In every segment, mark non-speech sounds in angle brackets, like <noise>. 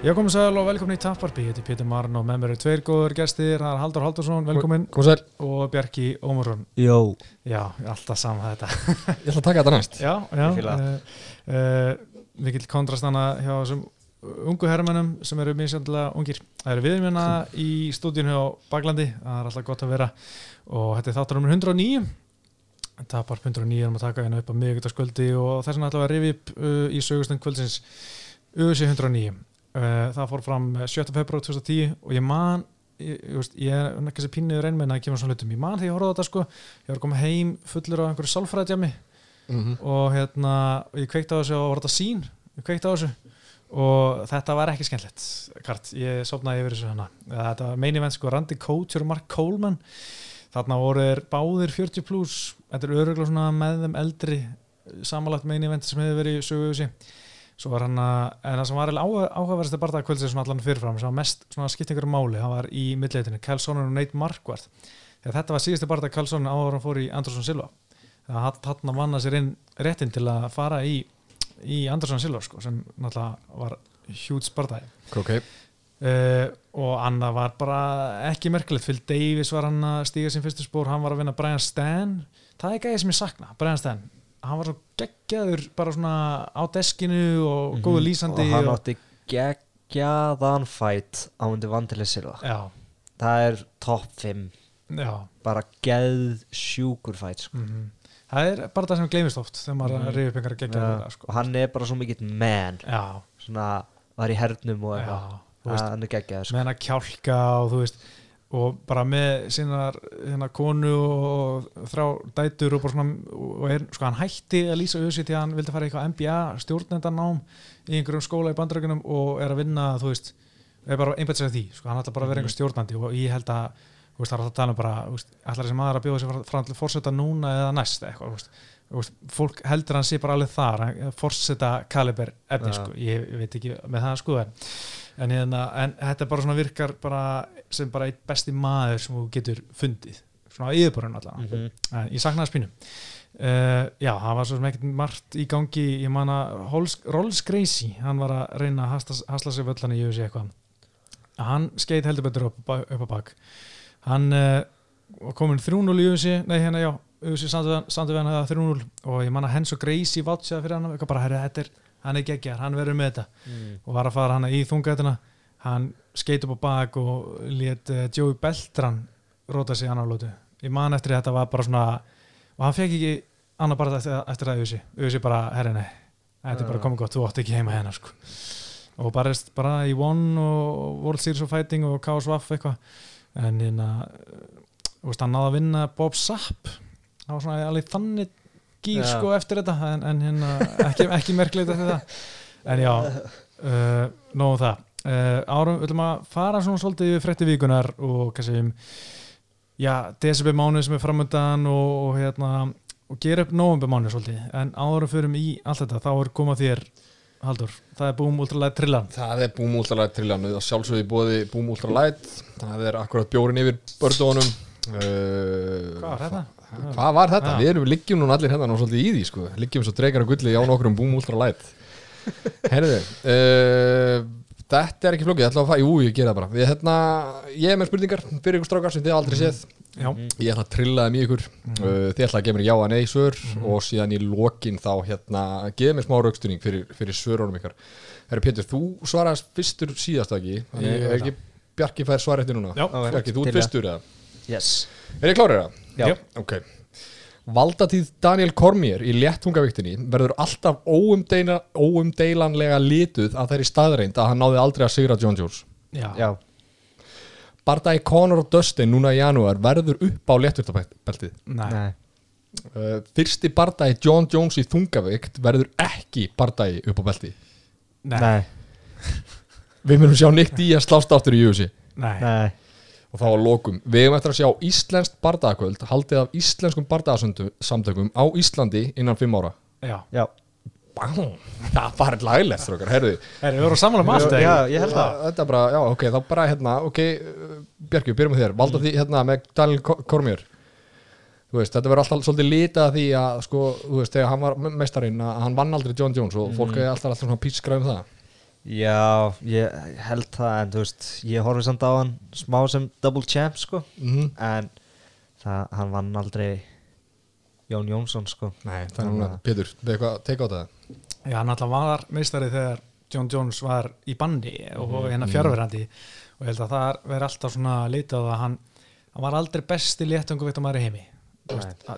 Já, komið sæl og velkomin í Tapparby, ég heiti Pétur Marn og með mér er tveir góður gestir, það er Haldur Haldursson, velkomin. Kom sæl. Og Bjarki Ómarsson. Jó. Já, alltaf sama þetta. Ég ætla að taka þetta næst. Já, já, Ég fíla uh, uh, mikill kontrastana hjá þessum ungu herrmennum sem eru misjöndilega ungir. Það eru við minna í stúdíun hjá Baglandi, það er alltaf gott að vera. Og þetta er þáttur nummer 109. Tapar 109 erum að taka hérna upp á miðugutaskvöldi og þess vegna ætla að rifi upp uh, í sögustund kvöldsins. UC 109. Uh, það fór fram 7. februar 2010 og ég man ég, ég, ég er ekki þessi pínuður einmenn að kemur svona hlutum, ég man þegar ég horfði á þetta sko ég var koma heim fullur á einhverju sálfræðjami mm -hmm. og hérna ég kveikti á þessu og var þetta sín ég kveikti á þessu og þetta var ekki skemmtilegt Kart, ég sopnaði yfir þessu hana þetta var meini venn sko Randy Couture og Mark Coleman. Þarna voru þeir báðir 40 pluss þetta er öruglega svona með þeim eldri samanlagt meini venn sem hefur verið í sögu þessi svo var hann að, en það sem var áhuga, áhugaverðast er bara það kvöldsið svona allan fyrirfram sem var mest svona skipt einhverju máli, það var í millileitinu Kjellssonin og Nate Marquardt. Þegar þetta var síðusti bara það Kjellssonin áður hann fór í Andersson Silva. Það hann að vanna sér inn réttin til að fara í, í Anderson Silva sko, sem náttúrulega var hjút spartæði Ok. Uh, og Anna var bara ekki merkilegt, Phil Davis var hann að stíga sin fyrstu spór, hann var að vinna Brian Stan það er gæðið sem ég sakna, Brian Stan hann var svo geggjaður bara svona á deskinu og Mhm. góðu lýsandi Og hann átti geggjaðan fætt á undir já, Það er topp 5 já Bara geð sjúkur fætt sko. mm það er bara það sem gleymist oft þegar maður mm. -hmm. reyður pengar það sko. Og hann er bara svo mikill man já, Svona var í hernum og eitthvað Hann er geggjaður sko. með hann að kjálka og þú veist og bara með sínar hérna, konu og þrá dætur og bara svona og er, sko, hann hætti að lýsa auðvitað því að hann vildi fara í eitthvað MBA stjórnendanám í einhverjum skóla í bandarækjunum og er að vinna, þú veist er bara einbætt sér því, sko, hann ætla bara að vera einhver stjórnandi og ég held að, þú veist, það er alltaf að tala um bara ætlar þessi maður að bjóða sér fram til fórseta núna eða næst eitthvað, Þú veist, fólk heldur hann sé bara alveg þar fórseta kaliber efni Ja. sko. ég, veit ekki með það sko en, en, hérna, en þetta bara svona virkar bara, sem bara eitt besti maður sem þú getur fundið svona yfirborðin allan Mhm. en ég saknaði spínu uh, já, það var svo sem ekkert margt í gangi ég man að Rolls, Gracie hann var að reyna að hasla, hasla sig völlan í UFC eitthvað hann skeit heldur betur upp, á- upp á bak hann uh, var komin 3-0 í UFC nei hérna já, við hann að 3-0 og ég man að Henso Gracie vátsjaði fyrir hann eitthvað bara, herri, þetta er, hann er geggjar, hann verður með þetta. Mm. og var að fara hann í þungætina hann skeit upp á bak og let uh, Joey Beltran róta sig annar lótu ég man eftir þetta var bara svona og hann fekk ekki annar bara eftir, eftir það auðvisi auðvisi bara, herri nei þetta er bara komið gott, þú átt ekki heima hérna sko. og bara, bara í One og World Series of Fighting og Waff eitthvað. En hérna veist, hann náði að vinna Bob Sapp. Það var svona alveg þannig gýr Já. sko eftir þetta en, en hérna ekki, ekki merkleit eftir það. En já, uh, nógu það. Uh, árum, við ætlum að fara svona svolítið yfir frétti vikunar og kannski um já, DSB mánuð sem er framöndan og, og hérna og gera upp november mánuð svolítið. En árum förum í allt þetta, þá er komað þér Haldur, það er Boom Ultralight Trillan Það er Boom Ultralight triljánu Það sjálfsögði bóði Boom Ultralight Það er akkurat bjórin yfir bördónum uh, Hvað var þetta? Hvað var þetta? Já. Við erum liggjum núna allir hérna nú svolítið í því sko. Liggjum svo dregar og gulli á nokkrum Boom Ultralight Herðu uh, Þetta er ekki flókið, ég ætla að fara, jú ég gera það bara. Við, hérna, Ég er með spurningar fyrir ykkur strákar sem þið aldrei séð. Já, Ég ætla að trilla þeim í ykkur. Uh, Þið ætla að gefa mér já að nei svör og síðan í lokin þá hérna gefa mér smá raukstunning fyrir, fyrir svörunum ykkar. Herru Pétur, þú svaraðast fyrstur síðast ekki? Er ekki Bjarki fær svarætti núna? Já. Bjarki, þú ert fyrstur eða? Yes. Er ég klárið það? Já. Ok. Valdatíð Daniel Cormier í léttungavíktinni verður alltaf óumdeila, óumdeilanlega lituð að þeirri staðreind að hann náði aldrei að sigra John Jones já, Já. Bardagi Conor og Dustin núna í janúar verður upp á létturtabeltið Nei, Nei. Uh, fyrsti bardagi John Jones í þungavíkt verður ekki bardagi upp á belti. Nei, Nei. Við munum sjá Nick Díaz slást aftur í UFC nei, Nei og þá að lokum við hefum eftir að sjá íslenskt bardagakvöld haldið af íslenskum bardagasamtökum á Íslandi innan fimm ára. Já. Já. Það var laglegt strókar, herðu Er, Við vorum saman um allt þetta er bara, já ok, þá bara hérna ok, Bjarki, byrjum með þér. Valda því hérna með Daniel Ko- Cormier þú veist, þetta verður alltaf svolítið litað að því að sko, þú veist, þegar hann var me- meistarinn að hann vann aldrei John Jones og fólk er alltaf alltaf svona pískra um það Já, ég held það en þú veist, ég horfði samt á hann smá sem double champ sko. Mm en það, hann vann aldrei Jón Jónsson sko. Nei, það er núna, Pétur, við eitthvað teka á það. Já, hann alltaf var meistari þegar John Jones var í banni og Mhm. hérna fjárverandi og ég held að það verði alltaf svona litið á það að hann, hann var aldrei besti léttungu veit að maður í heimi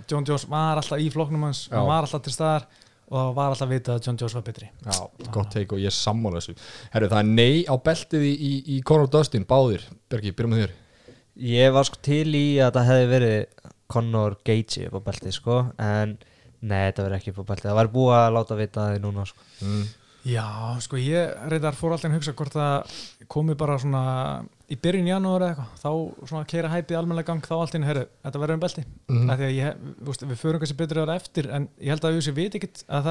John Jones var alltaf í flokknum hans Já. hann var alltaf til staðar og það var alltaf vitað að John Jones var betri. Já, gott teik og ég sammála þessu. Herru, það er nei á beltið í, í, í Conor Dustin, báðir. Bergi, byrjum með þér. Ég var sko til í að það hefði verið Conor Gage upp á belti sko en nei, þetta verið ekki upp á belti það var búið að láta vita því núna sko. Mm. Já, sko ég reyndar fór alltaf að hugsa hvort það komi bara svona í byrjun janúar eða eitthvað þá svona keira hæpið almennilega gang þá allt inn, herru, þetta verður um belti. Því að ég, veist, við förum kannski betur að það eftir en ég held að Júsi veit ekkit að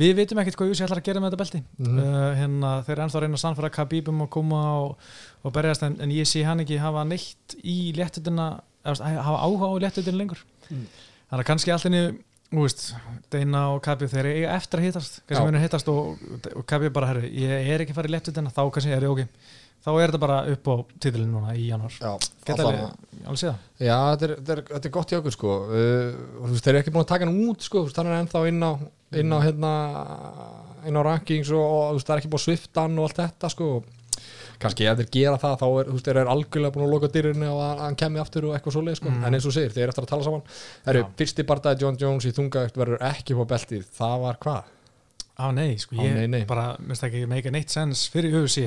við vitum ekkit hvað Júsi ætlar að gera með þetta belti. Mhm. uh, hérna þeir eru ennþá að reyna að sannfæra Khabibum og koma og, og berjast en, en ég sé hann ekki hafa neitt í léttutina hafa áhuga á léttutina lengur. Mm. þannig að kannski veist, Deina og Khabib þeir eru eftir að hittast kannski munir hittast og, og Khabib bara herru, ég er ekki farið léttutina, þá kannski er ég ok þá er þetta bara upp á titilin núna í januar geta alveg, það. Já, þetta er, þetta, er, þetta er gott hjá okkur sko. Uh, þeir eru ekki búin að taka hann út sko, hann er ennþá inn á inn á, hérna, inn á rankings og, og það er ekki búin að svifta hann og allt þetta sko. Kannski ef þeir gera það þá er, þeir eru algjörlega búin að loka dyrinu og að hann kemur aftur og eitthvað svoleið sko, Mm. en eins og segir, þeir eru eftir að tala saman. Herru, Já. fyrsti bardaði John Jones í þungagt verður ekki på beltið, það var hvað? á nei, sko, Á, ég nei, nei. bara minnst ekki make neitt sens fyrir UFC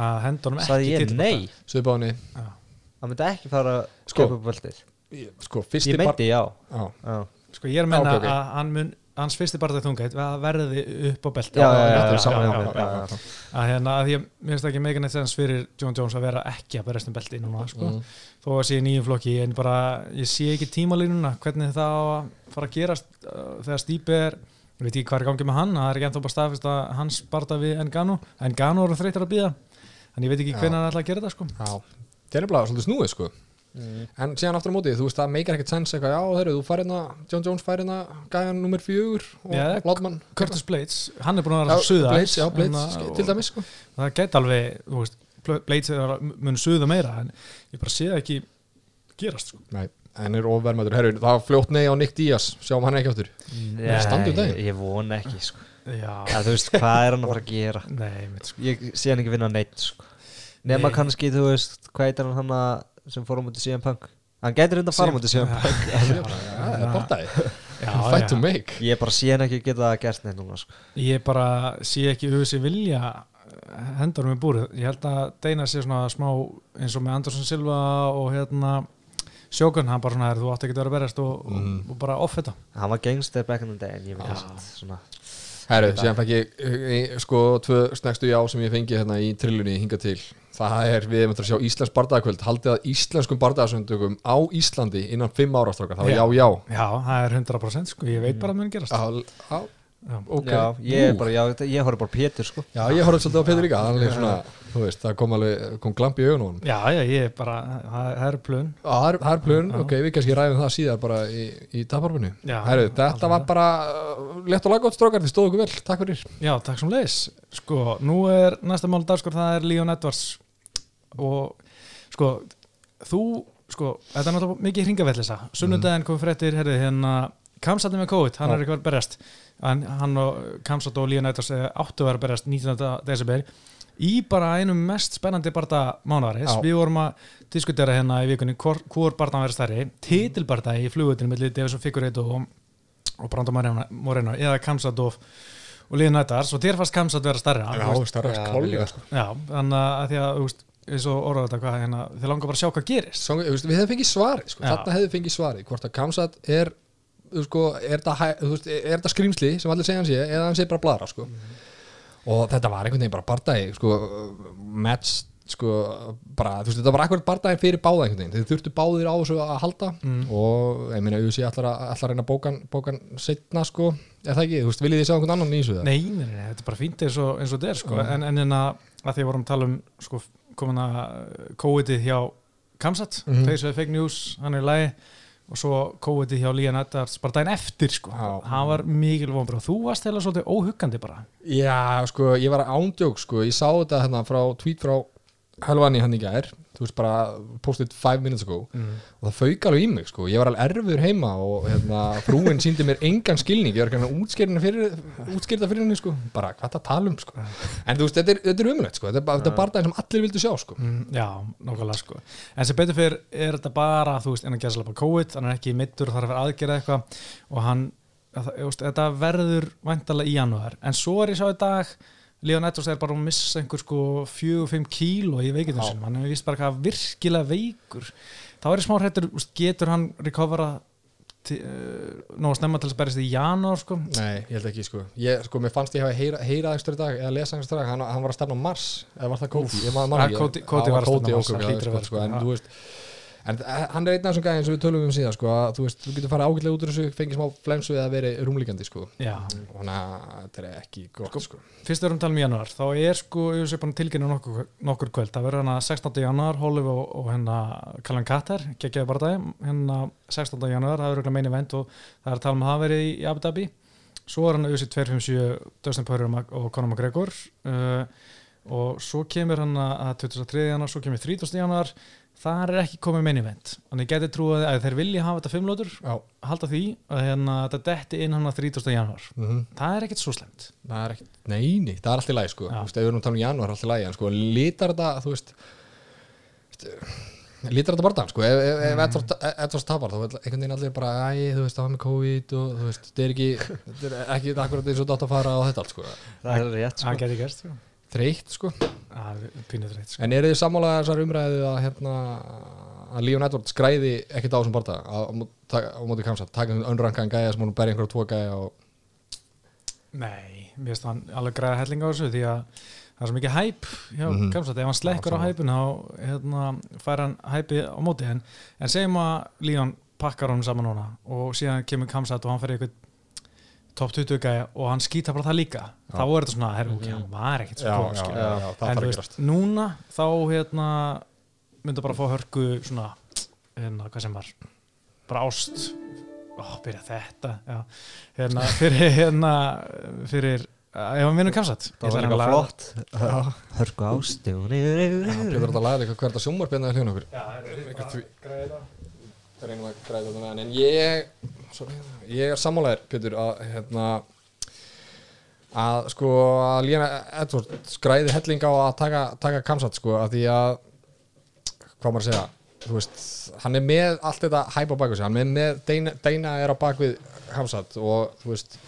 að henda honum ekki ég nei, Söðbáni, Já. það myndi ekki fara að Sko, sko, upp beltið sko, fyrsti Ég meinti já, Já, já. sko ég er að menna ok, ok. að hann mun hans fyrsti barðað þungætt verði upp á belti Já, já, já, já, já, já, mér, já, já, já. að hérna að ég minnst ekki make neitt sens fyrir John Jones að vera ekki að berjast um belti núna sko. Mm. þó að sé í nýjum flokki en bara ég sé ekki tímalínuna hvernig það á að fara að gerast uh, þegar Stípi er ég veit ekki hvað er í gangi með hann, það er ekki ennþá bara staðfist að hans barða við Engano Engano eru þreytar að býða en ég veit ekki hvernig hann ætla að gera þetta sko. Já, það er bara svolítið snúið sko Mm. En síðan aftur á móti, þú veist, það meikar ekkert sens eitthvað, já, þeirri, þú fær hérna, John Jones fær hérna gæjan nummer fjögur og Já, Lodman Curtis Blades, hann er búin að vera að suða Blades, já, Blades, að- til dæmis sko það gæti alveg, þú veist Blades er að mun suða meira en ég bara sé það ekki gerast sko. Nei, en er ofvermaður, herru, það fljótt nei á Nick Diaz, sjáum hann ekki áttur Nei, standið um daginn. ég, ég vona ekki sko. Já, ja, Þú veist, hvað er hann að fara að gera? Nei, mitt sko. Ég sé hann ekki vinna neitt sko. Nema Nei. kannski, þú veist, hvað heitir hann hann að- sem fór á mútið CM Punk? Hann gæti reynda að fara á mútið CM Punk. <laughs> Já, það er já, fight já. to make. Ég bara sé hann ekki geta gert neitt núna sko. ég bara sé ekki auðvitað vilja hendur um í búrið. Ég held að Deina sé svona smá eins og með Andersson Silva og hérna Sjókun, hann bara svona, "Heyrðu, þú átti ekki að vera að berjast og, Mhm. og, og bara off þetta. Hann var gangster back in the day En ég að svona Herru, síðan fekk ég, eh, sko, tvö snegstu já sem ég fengi hérna í trillunni hinga til. Það er, við erum að sjá Íslands bardagakvöld Haldið að íslenskum bardagasöndugum á Íslandi innan fimm ára strákar, það var já, já já, það er 100% sko, ég veit bara að mun gerast. Já, já, Já. ok. Já, ég er bara, já, ég horf bara Pétur sko. Já, ég horfði svolítið á Petur líka er svona, þú veist, það kom alveg kom glamp í augun á honum. Já, já, ég er bara, það er plön. Já, það er, Já. ok, við kannski ræðum það síðar bara í, í taparfinu þetta alveg. var bara uh, létt og laggótt strókar, þið stóðu okkur vel, takk fyrir. Já, takk sem leis Sko, nú er næsta mál dagskur það er Leon Edwards. Og sko, þú sko, þetta er náttúrulega mikið hringavellisa sunnudaginn kom fréttir, herrið, hérna Kamsat með COVID, hann Já. er ekki verið að berjast hann, hann og Kamsat og Leon Edwards eh, áttu að vera berjast 19. desember í bara einum mest spennandi barða mánaðarins, Já. við vorum að diskutera hérna í vikunni hvor, hvor barðan verið stærri titilbarða í flugutinu með Davis og Figueiredo og, og Brando Moreno, eða Kamsat og, og Leon Edwards og þér fannst Kamsat vera stærri starra Já, klálega líka. sko. Já, þannig að því að, þú veist, eins og orðað þetta hvað, hérna, þið langar bara að sjá hvað gerist. Við hefum fengið svari, sko. Þetta hefði fengið svari hvort að Kamsat er sko, er þetta, er skrýmsli sem allir segja hann sé, eða hann sé bara bladra sko. og þetta var einhvern veginn bara bardagi sko, match sko, bara, veist, þetta var akkurat bardaginn fyrir báða einhvern veginn, þið þurftu báðir á þessu að halda Mm. og ég meina, UFC ætlar að, reyna bókan, bókan setna, sko, er það ekki, þú veist, viljið þið sjá einhvern annan í þessu það? Nei, nei, nei, þetta er bara fínt eins og, eins og þetta er, sko, en, en en að, að því að vorum að tala um, sko, komin að COVID-ið hjá Kamsat, Mhm. face of fake news, hann er í lagi og svo COVID hjá Lían Eddards bara daginn eftir sko. Hann var mikil vonbröð þú varst heila svolítið óhuggandi bara. Já, sko, ég var ándjók, sko, ég sá þetta hérna frá tweet frá Helvani hann í gær, þú veist bara posted five minutes ago. Mm. og það fauk alveg í mig, sko, ég var alveg erfur heima og hérna, frúin síndi mér engan skilning, ég var ekki að útskýrta fyrir, henni, sko, bara hvað það tala um, sko, en þú veist, þetta er, þetta er umrætt, sko, þetta er, þetta er bara það sem allir vildu sjá, sko. Mm, já, nokkulega sko. En sem betur fyrir er þetta bara þú veist, innan gæsla bara COVID, hann er ekki mittur og þarf að vera aðgerða eitthvað. Og hann að þetta verður væntalega í janúar. En svo er ég sá í dag Leon Edwards er bara að missa einhver sko 4-5 kíló í veikindum sinum hann er vist bara eitthvað virkilega veikur. Þá er ég smá veist, getur hann recovera uh, nóg að snemma til þess að berjast í janúar sko? Nei, ég held ekki, sko, ég, sko, mér fannst ég hafa heyra, heyra í dag, eða lesa í dag, hann, hann var að stefna Mars, eða var það Cody- Cody var að stefna Mars, það Mars, hlýtur að vera, sko, sko, en þú veist, en eh, hann er einn af þessum gæðin sem við tölum um síðan, sko, þú veist, þú getur farið ágætlega út úr þessu, fengið smá flensu eða verið rúmlíkandi, sko, þannig að þetta er ekki gott, sko. fyrst erum við að tala um januar þá er sko, ég sé bara tilkynna nokkur, nokkur kvöld, það verður hérna 16. januar Hólif og, og hérna Kallan Katar geggjaði bara dag, hérna 16. januar það verður meina event og það er að tala um að það verið í Abu Dhabi svo er hann auðvitað 257 Dustin Poirier og Conor McGregor uh, og svo kemur hann að 23. januar, svo kemur 30. januar það er ekki komið meina event. Þannig geti trúið að þeir vilja hafa þetta fimmlótur Já, halda því að hérna, þetta detti inn hann að 30. januar mm það er ekkert svo slemt það er ekki, neini, það er allt í lagi, sko, veist, ef við erum að tala um janúar, allt í lagi, en sko, lítar þetta, þú veist, lítar þetta bara sko, ef, ef, ef Mm. Edwards tapar, þá er einhvern veginn allir bara, æ, þú veist, það var með COVID og þú veist, þetta er ekki, þetta er ekki akkurat eins og þetta átt að fara á þetta allt, sko, Það er rétt sko. Það geti gerst sko. Þreytt, sko, sko. en eru þið sammála þessar umræðu að, hérna, að Leon Edwards græði ekkert á þessum barða á, á, mó- taka- á móti kamsa, taka um önrankaðan gæja sem hún berja einhverja tvo gæja og, Nei, mér finnst hann alveg græða helling á þessu því að það er svo mikið hæp hjá mm Mhm. Kamsat, ef hann slekkur á hæpun þá hérna, fær hann hæpi á móti. En, en segjum að Líón pakkar honum saman núna og síðan kemur Kamsat og hann fer eitthvað top 20 gæja og hann skýta bara það líka. Já. þá er þetta svona, herru, ok, hann var ekkert svo það en þú að veist, núna þá hérna myndi bara fá hörku svona, hérna, hvað sem var bara ást. Ó, byrja þetta já. hérna, fyrir <laughs> hérna, fyrir ef hann vinnur kamsat Það var líka flott. Hörku ásti og Pétur þetta lagði eitthvað hvert að sjómarpennaði hljóna okkur já, græða reynum að græða þetta en ég, sorry, ég er sammálaðir Pétur að hérna að sko að Lína Edwards græði helling á að taka, taka kamsat sko að því að hvað maður að segja veist, hann er með allt þetta hæpa á baku sig, hann er með Deina, Deina er á bakvið kamsat og þú veist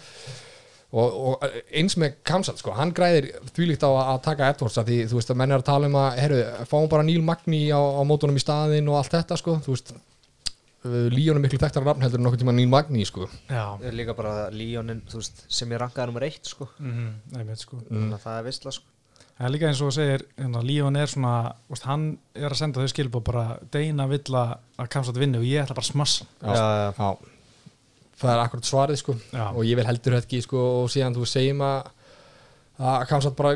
og, og eins með Kamsat sko, hann græðir þvílíkt á að, taka Edwards að því þú veist að menn er að tala um að herru, fáum bara Neil Magni á, á mótunum í staðinn og allt þetta sko, þú veist Líón er miklu þekktara nafn heldur en nokkuð tíma Neil Magni sko. Er líka bara veist, sem ég rankaði nummer eitt sko. Mhm, einmitt sko. Að það er vissla sko. Það er líka eins og segir, hérna, Líón er svona, úst, hann er að senda þau skilbú bara Deina vill að að kamsat vinni og ég ætla bara að smassa. Já, já, það er akkurat svarið sko. Og ég vil heldur þetta ekki sko og síðan þú segjum að að Kamsat bara,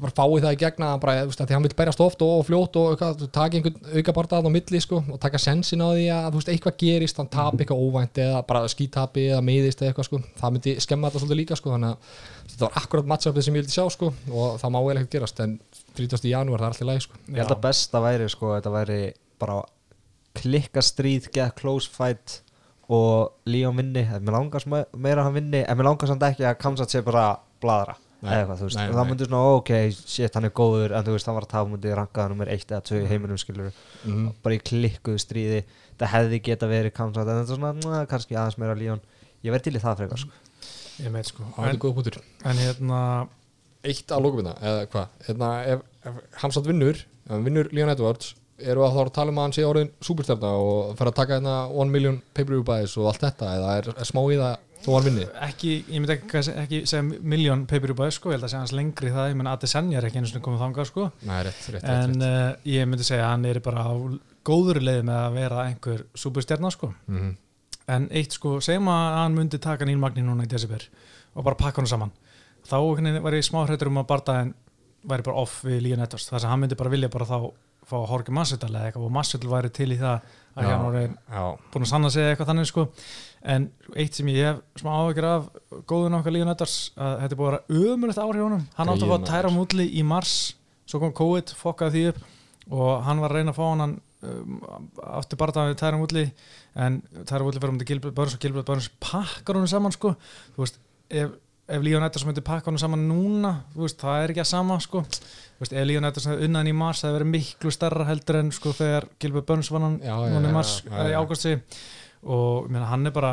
bara fái það í gegna bara, veist, því hann vil berjast oft og fljótt og taki einhvern auka barndað á milli sko og taka sensin á því að veist, eitthvað gerist, hann tapi eitthvað óvænt eða bara skítapi eða meiðist eða eitthvað sko það myndi skemma þetta svolítið líka sko þannig að þetta var akkurat matchupið sem ég vildi sjá sko og það má vel ekkert gerast en 30. janúar það er alltaf læg sko. Ég held að besta væri sko þetta væri bara klikka stríð, get close fight og Líón vinni, en mér langast me- meira að hann vinni, en mér langast samt ekki að Kamsat sé bara bladra eða eitthvað, þú veist, nei, og það nei. myndi svona ok, shit, hann er góður, en þú veist, hann var að tafa mútið rankaða nummer eitt eða tvö í heiminum skilur mm. bara í klikkuðu stríði. Það hefði geta verið Kamsat, en þetta er svona na, kannski aðeins meira Líón, ég verði til í það frekar sko. Ég meit sko. Það er góð punktur. en hérna, eitt að lókum þetta, eða hvað? Hérna, ef, ef hann satt vinnur ef hann vinnur Leon Edwards eru að þá að tala um að hann sé orðin superstjarna og fara að taka hérna 1 million pay-per-view buys og allt þetta eða er, er smá í það þó hann vinni? Ekki, ég myndi ekki, ekki segja miljón paper bæði sko, ég held að segja hans lengri það, ég menn Adesanya er ekki einu svona komið þangað sko. Nei, rétt, rétt, rétt, en rétt. uh, ég myndi segja að hann er bara á góður leið með að vera einhver superstjarnar sko. Mm en eitt sko, segjum að hann myndi taka Níl Magni núna í desember og bara pakka hann saman. Þá var ég smá hrættur um að bardaðin væri bara off við Líon Edwards þar sem hann myndi bara vilja bara þá fá Jorge Masvidal eða eitthvað og Masvidal væri til í það að Já. hann Já, búin að sanna sig eitthvað þannig sko en eitt sem ég hef smá áhyggjur af góðun okkar Líðan Öttars að þetta er búið að vera ömulegt áhrif honum. Hann átti að fá tæra múli í mars svo kom COVID, fokkaði því upp og hann var að reyna að fá hann um, það við tæra múli en tæra múli fyrir um til Gilbert Börns og Gilbert Börns pakkar honum saman sko. Þú veist, ef, ef Líðan Öttars myndi pakka honum saman núna þú veist, það er ekki að sama sko. Þú veist, ef Líðan Öttars unnaðin í mars það hefði verið miklu starra heldur en sko þegar Gilbert Börns vann hann Já, já, já, í mars eða og ég meina, hann er bara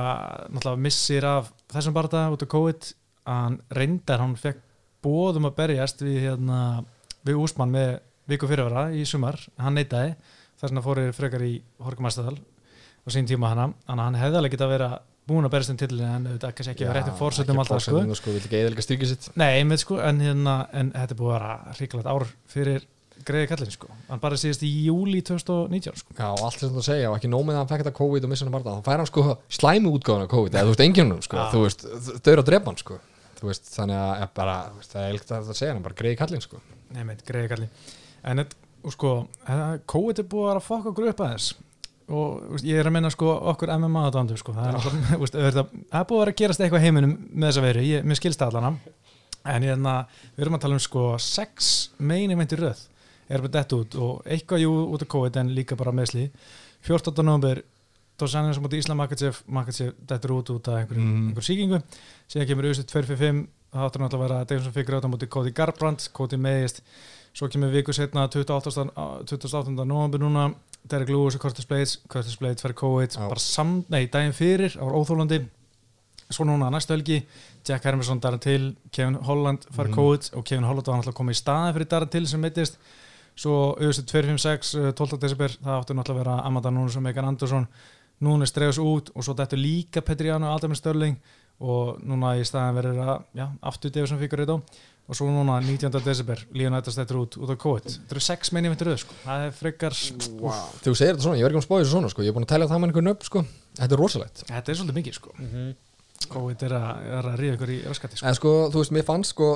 náttúrulega missir af þessum barða út af COVID. Hann reyndar, hann fekk bóðum að berjast við, hérna, við Úsmann með viku fyrirvara í sumar. Hann neitaði, þess vegna fórir frekar í Horkumastadal á sín tíma að hann hefði alveg geta að vera búin að berjast um tillin en þetta kannski ekki að réttum fórsetum alltaf sko. forsetum, sko, vil ekki eðalega styrkja sitt. Nei, einmitt sko, en, hérna, en þetta búið að vera ríkulegt ár fyrir greiði kallin sko, hann bara síðast í júli 2019 sko. Já, og allt sem þú segja, og ekki nómið að hann fekk þetta COVID og missa hann bara, þá fær hann sko slæmu útgáðan af COVID, eða þú veist, enginnum, sko, þú veist, þau eru að drepa hann, sko, þú veist, þannig að ég bara, veist, það er eilt að segja hann, bara greiði kallin, sko. Nei, meit, greiði kalli En þetta, sko, COVID er búið að að fokka upp aðeins. Og veist, ég er að minna sko okkur MMA aðdándu sko, það er, auðvitað- það er búið að að gerast eitthvað heiminum með þessa veru, ég, mér skilst það allana en hérna, við erum að tala um sko sex meini meinti röð er bara dett út og eitthvað jú út af COVID en líka bara meðsli 14. november Dos Anjos á móti Íslam Makachev Makachev dettur út út af einhverju, Mhm. einhverju síkingu síðan kemur auðvitað 245 það áttur náttúrulega að vera Davison Figure á móti Cody Garbrandt, Cody meðist svo kemur viku setna 28. á- 28. november núna Derek Lewis og Curtis Blades Curtis Blades fær COVID Já. bara sam, nei, daginn fyrir á óþólandi svo núna næstu helgi Jack Hermansson dara til, Kevin Holland fær Mhm. COVID og Kevin Holland var náttúrulega komið í staði fyrir dara til sem mittist svo auðvitað 256 uh, 12. desember, það áttu náttúrulega að vera Amanda Núnes og Megan Andersson Núnes dreifus út og svo þetta líka Petriano og Aldamir Störling og núna í staðin verður að, aftur Davison Figure og svo núna 19. desember Líðan Ættast þetta út út á COVID þetta eru sex meini vintur röð, sko, það er frekar Wow. Þú segir þetta svona, ég var ekki um að spáði þessu svona, sko, ég er búin að tæla það með einhvern nöfn, sko, þetta er rosalegt. þetta er svolítið mikið, sko COVID er að, er að ríða ykkur í raskati, sko En sko, þú veist, mér fannst, sko,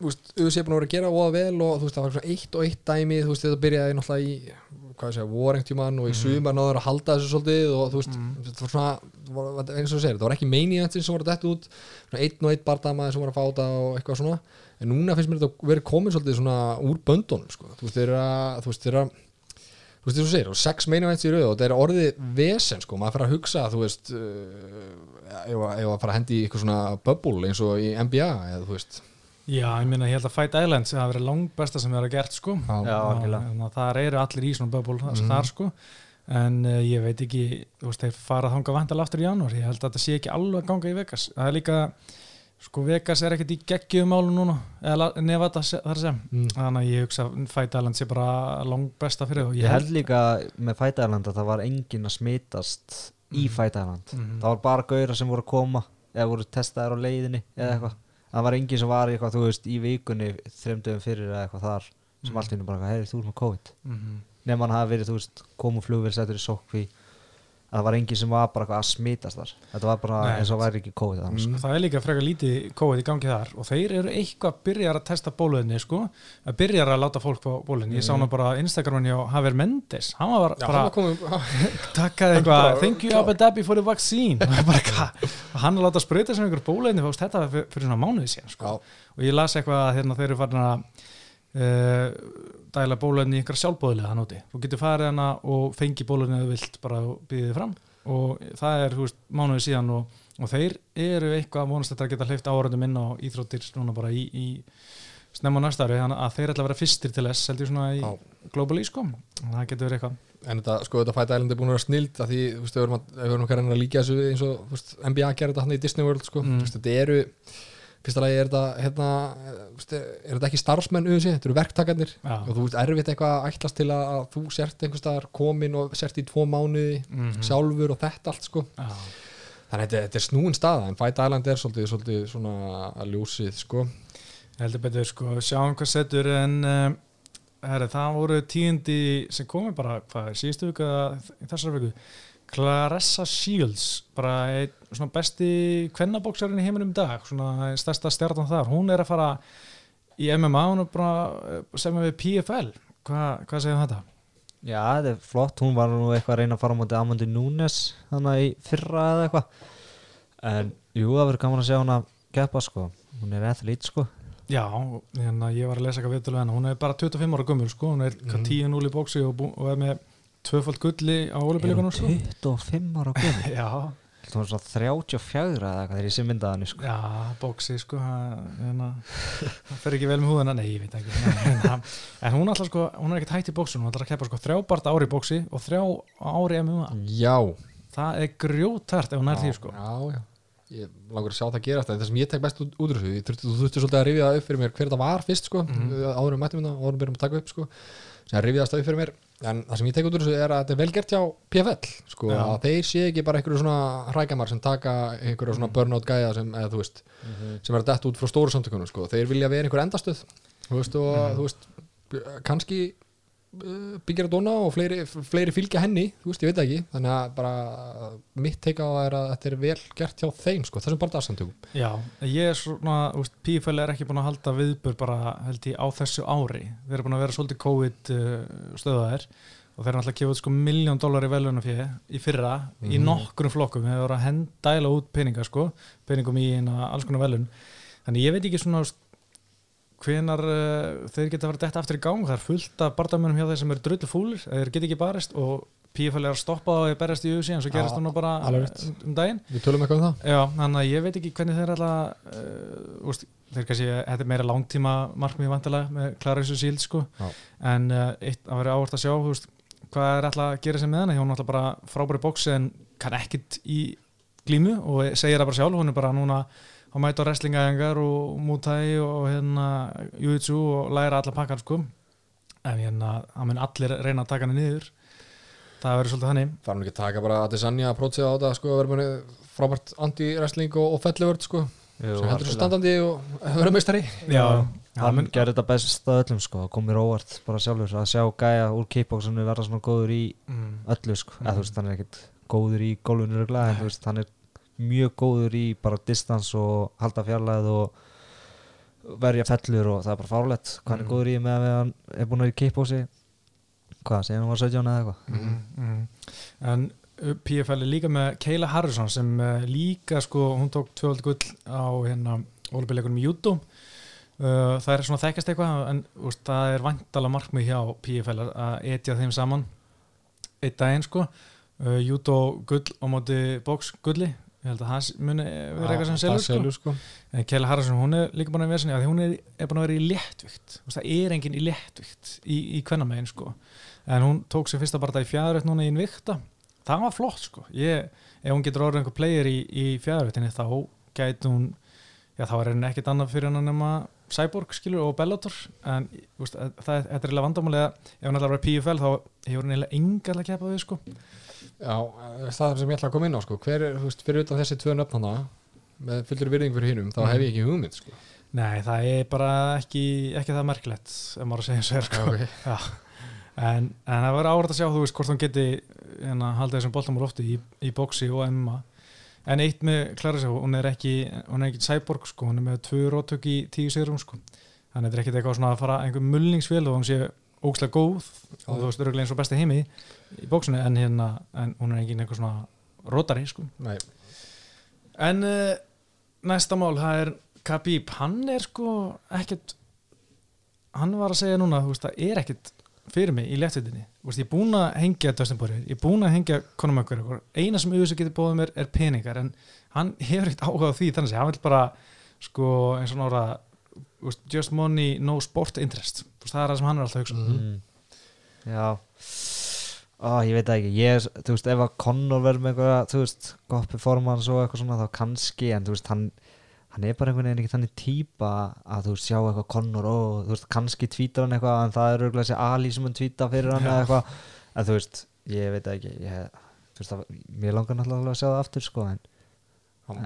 þú veist, auðvitað er búin að vera að gera óða vel og þú veist, það var svona eitt og eitt dæmi, þú veist, þetta byrjaði náttúrulega í, hvað ég segja, vorengtjumann og í sumar náður að halda þessu svolítið og þú veist, þetta var svona, var, eins og þú segir, þetta var ekki meiniðansin sem voru dætt út, svona einn og einn bardamaði sem voru að fáta og eitthvað svona, en núna finnst mér þetta verið komið svolítið svona úr böndunum, sko, þú veist, þeir að, þú veist, þeir að, þú veist, þess að segir, og sex meinavents í rauð og þetta er orðið vesen, sko, maður fyrir að hugsa, þú veist, uh, að að fara að hendi í eitthvað svona bubble eins og í NBA, eða þú veist, Já, ég minna, ég held að Fight Islands hafa verið langt besta sem við erum gert, sko Já. Að þar eru allir í svona bubble þar, Mhm. þar sko en uh, ég veit ekki, þú veist, þeir fara að þanga vantal aftur í janúar, ég held að þetta sé ekki alveg að ganga í Vegas, það er líka sko Vegas er ekkert í geggjum málum núna eða Nevada se- þar sem Mm. þannig að ég hugsa að Fight Island sé bara langt besta fyrir og Ég held líka með Fight Island að það var enginn að smitast í Mhm. Fight Island Mhm. Það var bara gauðra sem voru að koma eða voru testaðar á leiðinni eða eitthvað Það var enginn sem var eitthvað, þú veist, í vikunni þreymdöfum fyrir eða eitthvað þar sem Mhm. allt í hennu bara, heyri, þú ert með COVID Mhm. Nefn hann hafi verið, þú veist, komu flugvél settur í sókví að það var enginn sem var bara eitthvað að smitast þar. Þetta var bara Nei. eins og væri ekki COVID þannig, Mm. það er líka frekar lítið COVID í gangi þar og þeir eru eitthvað að byrja að testa bóluðinni sko, að byrja að láta fólk á bóluðinni, ég sá nú bara á Instagramin hjá Javier Mendes, hann var Já, bara <laughs> <laughs> takkaði eitthvað, thank you Abu Dhabi for the vaccine. Og <laughs> bara, og hann að láta sprauta sem einhver bóluðinni, fórst þetta var fyrir, svona mánuði síðan sko. Og ég las eitthvað að hérna, þeir eru farin að uh, dæla bóluðinni í einhver sjálfbóðilega hann úti, þú getur farið hana og fengi bóluðinni eða vilt bara býðið fram. Og það er, veist, mánuði síðan og, og þeir eru eitthvað vonast að geta hleyft áhörðum inn á íþróttir núna bara í, í snemma á næsta ári, þannig að þeir ætla að vera fyrstir til þess, heldur svona í Já. globally sko, það getur verið eitthvað. En þetta, sko, þetta fæta ælendi er búin að vera snild að því, þú veist, að, við að reyna að líka þessu eins og, þú veist, NBA gerir þetta hann í Disney World, sko, Mm. þú veist, þetta eru fyrsta lagi er þetta, hérna er þetta ekki starfsmenn auðvitað, þetta eru verktakarnir Já. og þú veist, erfitt eitthvað að ætlast til að, þú sért einhvers staðar komin og sért í tvo mánuði Mhm. sjálfur og þetta allt, sko Já. þannig að þetta, er snúin staða, en Fight Island er svolítið, svolítið svona að ljósið, sko heldur betur sko, sjáum hvað setur en uh, herri, það voru tíundi sem komi bara, hvað er síðustu viku eða þessar viku Clarissa Shields bara einn svona besti kvennabóksarinn í heiminum dag svona stærsta stjarnan þar, hún er að fara í MMA, hún er bara eh, sem er við PFL Hva, hvað segir þetta? Já, þetta er flott, hún var nú eitthvað að reyna að fara á móti Amandi Núnes þannig í fyrra eða eitthvað. En jú, það verður gaman að sjá hana keppa sko, hún er ethlít sko. Já, hérna, ég var að lesa eitthvað viðtölu hennar, hún er bara 25 ára gömur sko, hún er mm. 10-0 í bóksi og, og er með tvöfald gulli á Er ólubíleikunum hún sko. 25 ára <laughs> Já, Hún er svona 34 eða eitthvað þegar ég sé myndaðan sko. já, bóksi sko, það hérna, það fer ekki vel með húðina, nei, ég veit ekki. En, en hún alltaf sko, hún er ekkert hætt í bóksun, hún ætlar að keppa sko þrjá part ári í bóksi og þrjá ári MMA. Já, Það er grjótart ef hún er því sko. Já, já Ég langar að sjá það gerast en það sem ég tek best út, úr þessu ég þurfti, þú þurfti svolítið að rifja það upp fyrir mér hver þetta var fyrst sko, mm Mhm. áður um mættum þetta áður um byrjum að taka upp sko sem að rifja það upp fyrir mér. En það sem ég tek út úr þessu er að þetta er vel gert hjá PFL sko, Já. að þeir sé ekki bara einhverju svona hrækamar sem taka einhverju svona burnout gæja sem, eða þú veist, sem er að detta út frá stóru samtökunum sko, þeir vilja vera einhver endastöð þú veist, og þú veist kannski uh, byggja að dona og fleiri, fleiri fylgja henni þú veist, ég veit ekki, þannig að bara mitt teika á það er að þetta er vel gert hjá þeim, sko, þessum bara dagsamtökum Já, ég er svona, úst, PFL er ekki búin að halda viðbur bara held ég á þessu ári. Við erum búin að vera svolítið COVID uh, stöðaðir og þeir eru alltaf að gefa út sko miljón dólar í velunafið í fyrra í nokkrum flokkum. Þeir voru að hendæla út peninga sko, peningum í eina alls konar velun. Þannig ég veit ekki svona hvenar uh, þeir geta verið detta aftur í gang. Það er fullt af bardamönum hjá þeir sem eru drullu fúlir, þeir geta ekki barist og PFL er að stoppa það og berjast í UFC en svo gerist það nú bara um, um daginn. Við tölum eitthvað um það Já, þannig að ég veit ekki hvernig þeir alltaf uh, úst, þeir kannski, þetta er meira langtíma markmið vantilega með Clarice og Shield sko. En uh, eitt að vera ávart að sjá úst, hvað er alltaf að gera sem með hana hún er alltaf bara frábæri bóksi en kann ekkit í glímu og segir það bara sjálf, hún er bara núna að mæta á wrestlingaðingar og mútæði og hérna jujitsu og læra alla pakkar sko. En hérna, það mun allir reyna að taka hana niður það verður svolítið þannig. Það er nú ekki að taka bara Adesanya að prótsið á þetta sko, að vera með frábært anti-wrestling og, og fellivörd sko, Jú, sem heldur svo standandi og vera meistari. Já, hann mun- gerði þetta best að öllum sko, það kom mér óvart bara sjálfur að sjá gæja úr kickboxinu verða svona góður í mm, öllu sko, eða þú veist hann er ekkert góður í gólfinu regla, en þú veist hann er mjög góður í bara distans og halda fjarlæð og verja fellur og það er bara fárlegt hvað hann er Mm. góður í með að hann er búin að vera í kickboxi hvað, segja hann var 17 eða eitthvað? Mm, mm. en uh, PFL er líka með Keila Harrison sem uh, líka sko, hún tók tvöld gull á hérna ólubíleikunum í judo uh, það er svona þekkast eitthvað en úst, það er vantala markmið hjá PFL að etja þeim saman einn daginn sko. Uh, judo gull á móti box gulli ég held að það muni vera eitthvað sem selur sko. selur sko. En Kjell Haraldsson, hún er líka búin að vera hún er, er búin að vera í léttvikt það er enginn í léttvikt í, í kvennamegin sko. en hún tók sér fyrsta bara í fjæðurögt núna í innvikta það var flott sko ég, ef hún getur orðið einhver player í, í fjæðurögtinni þá gæti hún já þá er henni ekkit annað fyrir henni nema Cyborg skilur og Bellator en veist, það, það er eiginlega vandamálega ef hún ætlar að vera PFL þá hefur eiginlega engar að kepa við sko Já, eh, það sem ég ætla að koma inn á sko. hver er, þú veist, fyrir utan þessi tvö nöfn með fullur virðing fyrir hinnum þá Mhm. hef ég ekki hugmynd sko. Nei, það er bara ekki, ekki það merkilegt ef maður að segja er sko. okay. <laughs> En, en það verður áhverð að sjá þú veist hvort hún geti hérna, haldið þessum boltam úr lofti í, í boxi og MMA en eitt með Clarissa, hún er ekki hún er ekki cyborg sko, hún er með tvö rótök í tíu sigurum sko, þannig að þetta er ekkit eitthvað svona að fara einhver mulningsvél og hún sé ókslega góð og þú veist örgulega eins og besti heimi í bóksinu en hérna, en hún er ekki einhver svona rótari sko. Nei, En uh, næsta mál, það er Khabib, hann er sko ekkert hann var að segja núna, þú veist, það er ekkert fyrir mig í léttvitinni, þú veist, ég er búin að hengja Dustin Poirier, ég er búin að hengja Conor McGregor, eina sem auðvitað getur bóðið mér er peningar, en hann <laughs> hefur ekkert áhuga á því, þannig að hann vil bara sko, eins og nára just money, no sport interest. Þú veist, það er það sem hann er alltaf að hugsa Mhm. mm. Já Ó, ég veit ekki, ég er, þú veist, ef að Conor verður með eitthvað, þú veist, gott performance og eitthvað svona, þá kannski, en þú veist, hann hann er bara einhvern veginn ekki þannig típa að þú veist, sjá eitthvað Conor og þú veist, kannski tvítar hann eitthvað, en það er örgulega þessi Ali sem hann tvíta fyrir hann eða eitthvað, en þú veist, ég veit ekki. Ég, þú veist, það, mér langar náttúrulega að sjá það aftur, sko, en,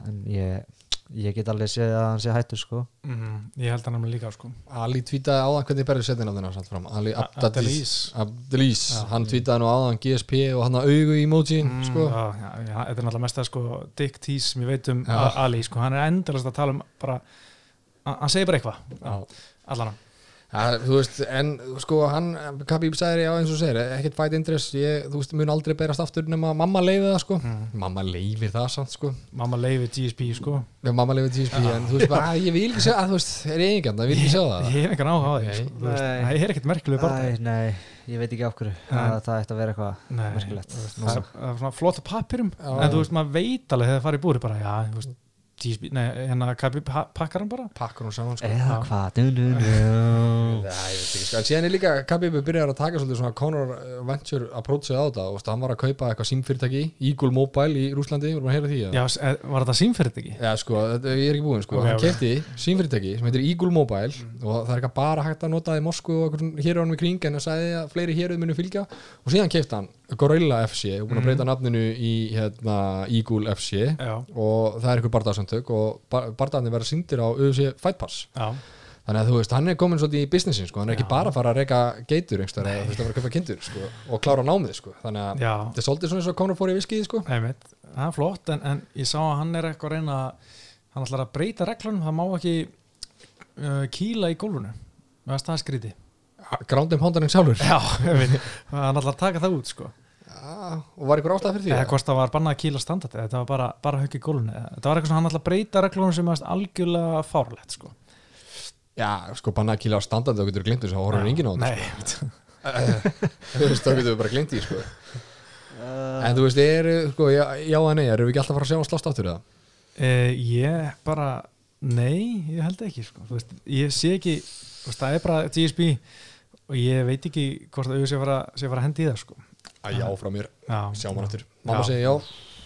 en ég, ég get alveg séð að hann sé hættur, sko Mhm, ég held hann nefnilega líka sko. Ali tvítaði áðan hvernig berður setnin á þennan Ali A- Abdelaziz Abdelaziz, Já. hann tvítaði nú áðan GSP og hann að augu emoji Mm, sko. já, já, þetta er náttúrulega mest að sko Dick Tease sem ég veit um Já. A- Ali sko, hann er endalast að tala um bara, hann hann segir bara eitthvað allan Ja, þú veist, en sko hann Khabib sagði já eins og segir, ekkert fight interest ég, þú veist, mun aldrei berast aftur nema mamma leiði það sko, mamma leifir það samt sko, mamma leiði GSP sko. Já, mamma leifir TSP en þú veist bara, "Ah, ég vil ekki sjá, að, þú veist, er ég enginn, það vil ekki sjá það. Ég hef engan áhuga á því sko. Þú veist, Nei. það er ekkert merkileg bara Æ, nei, ég veit ekki af hverju að það ætti að vera eitthvað merkilegt. það er er svona flott á pappirum en þú veist, maður veit alveg nei, hérna pakkar hann bara? Pakkar hún saman sko. Eða hvað? Dun, dun, dun. Nei, ég veit ekki, sko. en síðan er líka Khabib byrjar að taka svolítið svona Conor uh, Venture approachið á þetta og hann var að kaupa eitthvað símfyrirtæki Eagle Mobile í Rúslandi, vorum að heyra því já, eh, var þetta símferðið ekki? Já, sko, þetta, ég er ekki búinn, sko, Ok, hann ok. kefti símfyrirtæki sem heitir Eagle Mobile og það er ekki bara hægt að nota það í Moskvu og hér í kring en það sagði að fleiri héruð munu fylgja. Og síðan kefti hann Gorilla FC og búin að breyta nafninu í hérna, Eagle FC já, og það er einhver bardaðsöndök og bardaðarnir verða síndir á UFC Fight Pass. Já, þannig að þú veist, hann er komin svolítið í businessin sko, hann er ekki bara að fara að reyka geitur eða þú veist að fara að kaupa kindur sko, og klára námið sko, þannig að já. þetta er svolítið svona eins og Conor fór í viskið sko. einmitt, það er flott en, en ég sá að hann er eitthvað að reyna hann ætlar að breyta reglunum, það má ekki uh, kýla í gólfinu. Með að staða skríti grándum hóndarinn sjálfur. Já, hann ætlar að taka það út sko. Já, og var ykkur ástæð fyrir því eða hvort það var bannað að kýla standart þetta var bara, bara högg í gólfinu þetta var eitthvað svona hann að breyta reglunum sem er algjörlega fárlegt sko Já, sko banna að kýla á standandi og getur glimt þess að horfður enginn á þetta Nei, sko. Þá getur við bara glimt því sko. Uh, En þú veist, er, sko, já, já að nei, erum við ekki alltaf að fara að sjá að slást áttur það? Uh, ég bara nei, ég held ekki sko. Þú veist, ég sé ekki þú veist, það er bara GSP og ég veit ekki hvort að ég sé að fara, sé að fara að hendi í það sko. Að já frá mér, já, sjá maður áttur Mamma segir já,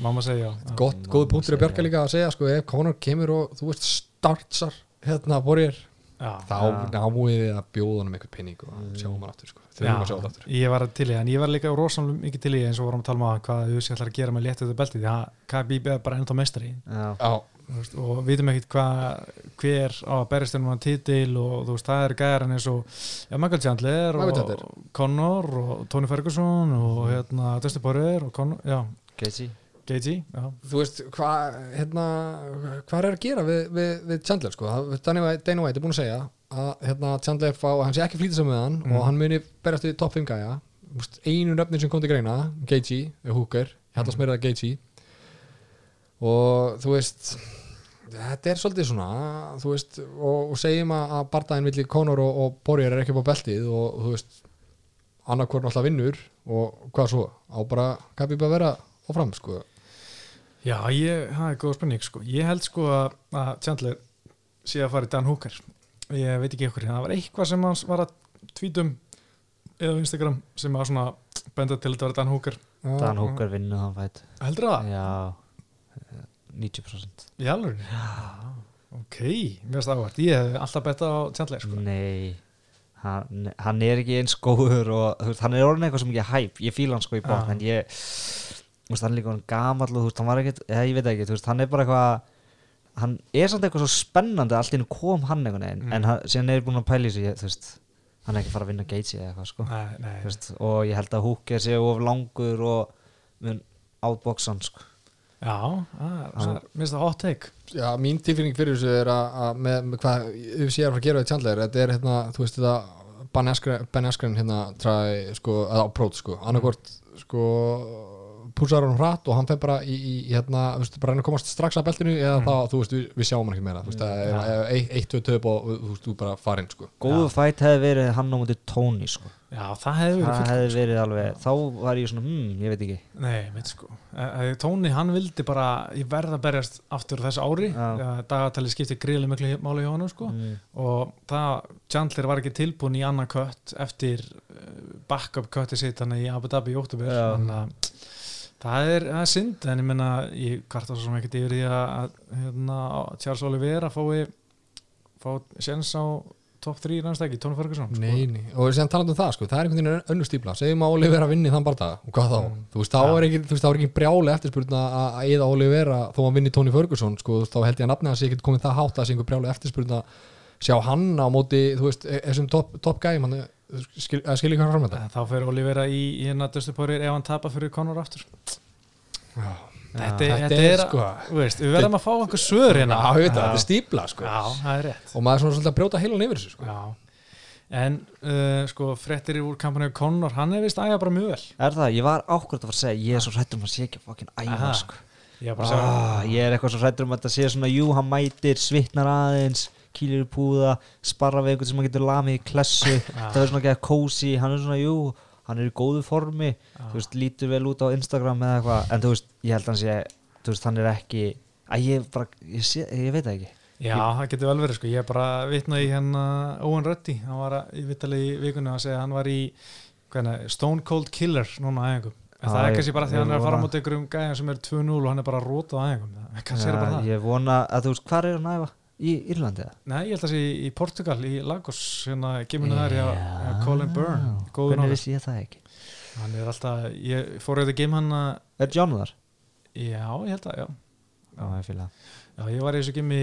mamma segja já, gott, góð punktur að bjarga líka að segja sko, ef Conor kemur og þú veist startsar hérna borgir já, þá námuðið þið að bjóða honum eitthvað pinning og sjá maður áttur sko. þurfum að sjá það áttur ég var til í það en ég var líka rosalega mikið til í eins og vorum að tala um að hvað þú sé ætlar að gera með léttið þetta beltið því að KBB er bara ennþá meistari. Já, Já, þú veist, og við vitum ekkit hvað hver á að berist um hann titil og þú veist það er gæðar eins og ja, Michael Chandler og Chandler. Conor og Tony Ferguson og hérna Dusty Poirier og Conor, já, Gaethje Gaethje já, þú veist, hvað hérna, hvað er að gera við, við, við Chandler sko, Dana White Dana White er búin að segja að hérna, Chandler fá, hann sé ekki flýta sig með hann Mm. og hann muni berast við topp 5 gæja. Einu nöfnin sem kom til greina er ég held að smyrða Gaethje. Og þú veist þetta er svolítið svona þú veist, og, og segjum að, barndaginn milli Conor og, og Borger er ekki upp á beltið og þú veist annarkvörn alltaf vinnur og hvað svo á bara, hvað býr bara að vera áfram sko já ég, það er góð spenning sko. Ég held sko að, að Chandler sé að fara í Dan Hooker. Ég veit ekki ykkur, það var eitthvað sem hans var að tvítum eða Instagram sem að svona benda til að þetta var Dan Hooker. Dan Hooker vinnur þann fætt heldur það? já eh, 90% í alveg? já. Ok, mér finnst það áhvert, ég hef alltaf betta á Chandler sko. Nei hann, hann er ekki eins góður og hann er orðin eitthvað sem ekki hæp ég fíla hann sko í bótt Já. en ég veist, hann er líka gamall og þú veist, hann var ekkert eða, ég veit ekki, þú veist, hann er bara eitthvað hann er samt eitthvað svo spennandi allt inn kom hann einhvern veginn Mm. en hann, síðan er búin að pæla í sig þú veist, hann er ekki að fara að vinna Gaethje eða eitthvað sko. Nei, nei, veist, og ég held að Hooker sé of langur og mun hann sko. Já, mér finnst það hot take. Já, mín tilfinning fyrir þessu er að, að með, með hvað UFC er að fara að gera við Chandler þetta er hérna, þú veist þetta Ben Askren, ben Askren hérna try, sko, eða approach, sko, annarkvort sko, púsar hann hratt og hann fer bara í, í hérna, þú veist, bara reyna að komast strax að beltinu eða Mm. þá, þú veist, við, við sjáum hann ekki meira þú veist, það er Ja. ja. eitt, eitt, tvö töp og þú veist, þú bara farinn, sko góðu fætt hefði verið hann á mútið Tony sko já, það hefði verið það hefði verið alveg, þá var ég svona hmm, ég veit ekki Nei, veit sko Eh, eh, Tóni, hann vildi bara ég verð að berjast aftur þessu ári ja, dagatali skipti gríðlega miklu máli hjá hann sko. mm. og það, Chandler var ekki tilbúin í annan kött eftir uh, backup kötti sitt hann í Abu Dhabi í óttubur þannig að það er, það er synd en ég menna, ég kvarta svo sem ekkert yfir því að, að hérna, Charles Oliveira fái fá séns á top 3 næsta ekki, Tóni Ferguson sko. Nei, nei, og sem talandi um það, sko, það er einhvern veginn önnur stípla, segjum að Oliver að vinni þann barða og hvað þá, Mm. þú veist, þá Ja. er ekki þú veist, þá ekki brjáli eftirspurna að að eða Oliver þó að vinni Tony Ferguson, sko, þá held ég að nafnið hans sé ekki komið það hátt að það sé einhver brjáli eftirspurna sjá hann á móti, þú veist, e- þessum top, top gæm, hann skil, að skilja hvað fram þetta þá fer Oliveira í, í hérna Dusty Poirier ef hann tapar fyrir Conor aftur. Já, þetta, þetta þetta er, er, sko. þú veist, við verðum að fá einhver svör hérna. Já, það, þetta er stípla, sko. Já, það er rétt. Og maður er svona svolítið að brjóta heilan yfir þessu, sko. Já, en uh, sko fréttir úr kampanu Conor, hann er vist æga bara mjög vel. Er það? Ég var ákvörð að fara að segja Ég er svo hrættur um að sé ekki að fokkin æfa Aha. sko. ég segja ah, Ég er eitthvað svo hrættur um að þetta sé svona Jú, hann mætir, svitnar aðeins Kýlir í púða, sparra við einhvern sem hann getur lamið í klessu. <laughs> Það er svona ekki að kósi. Hann er svona, jú, hann er í góðu formi. Þú veist, lítur vel út á Instagram eða eitthvað. En þú veist, ég held sé Þú veist, hann er ekki Að ég bara, ég, sé, ég veit það ekki. Já, það getur vel verið sko, ég bara vitnaði hérna Owen Ruddy, hann var að, í vitali í vikunni að segja hann var í hvernig, Stone Cold Killer núna æfingum. En það er ég- kannski bara því ég að hann er að fara vona- móti ykkur um gæðan sem er 2-0 og hann er bara að róta á æfingum. Það kannski er það bara það. Ég vona að þú veist, hvað er hann að æfa? Í Írlandi? Nei, ég held að það sé í Portugal, í Lagos hérna, giminu þar hjá Colin Byrne góður Hvernig vissi ég það ekki? hann er alltaf ég fór auðvitað gim hann Er John þar? já, ég held að, já Já, ég fýla Já, ég var í þessu gimmi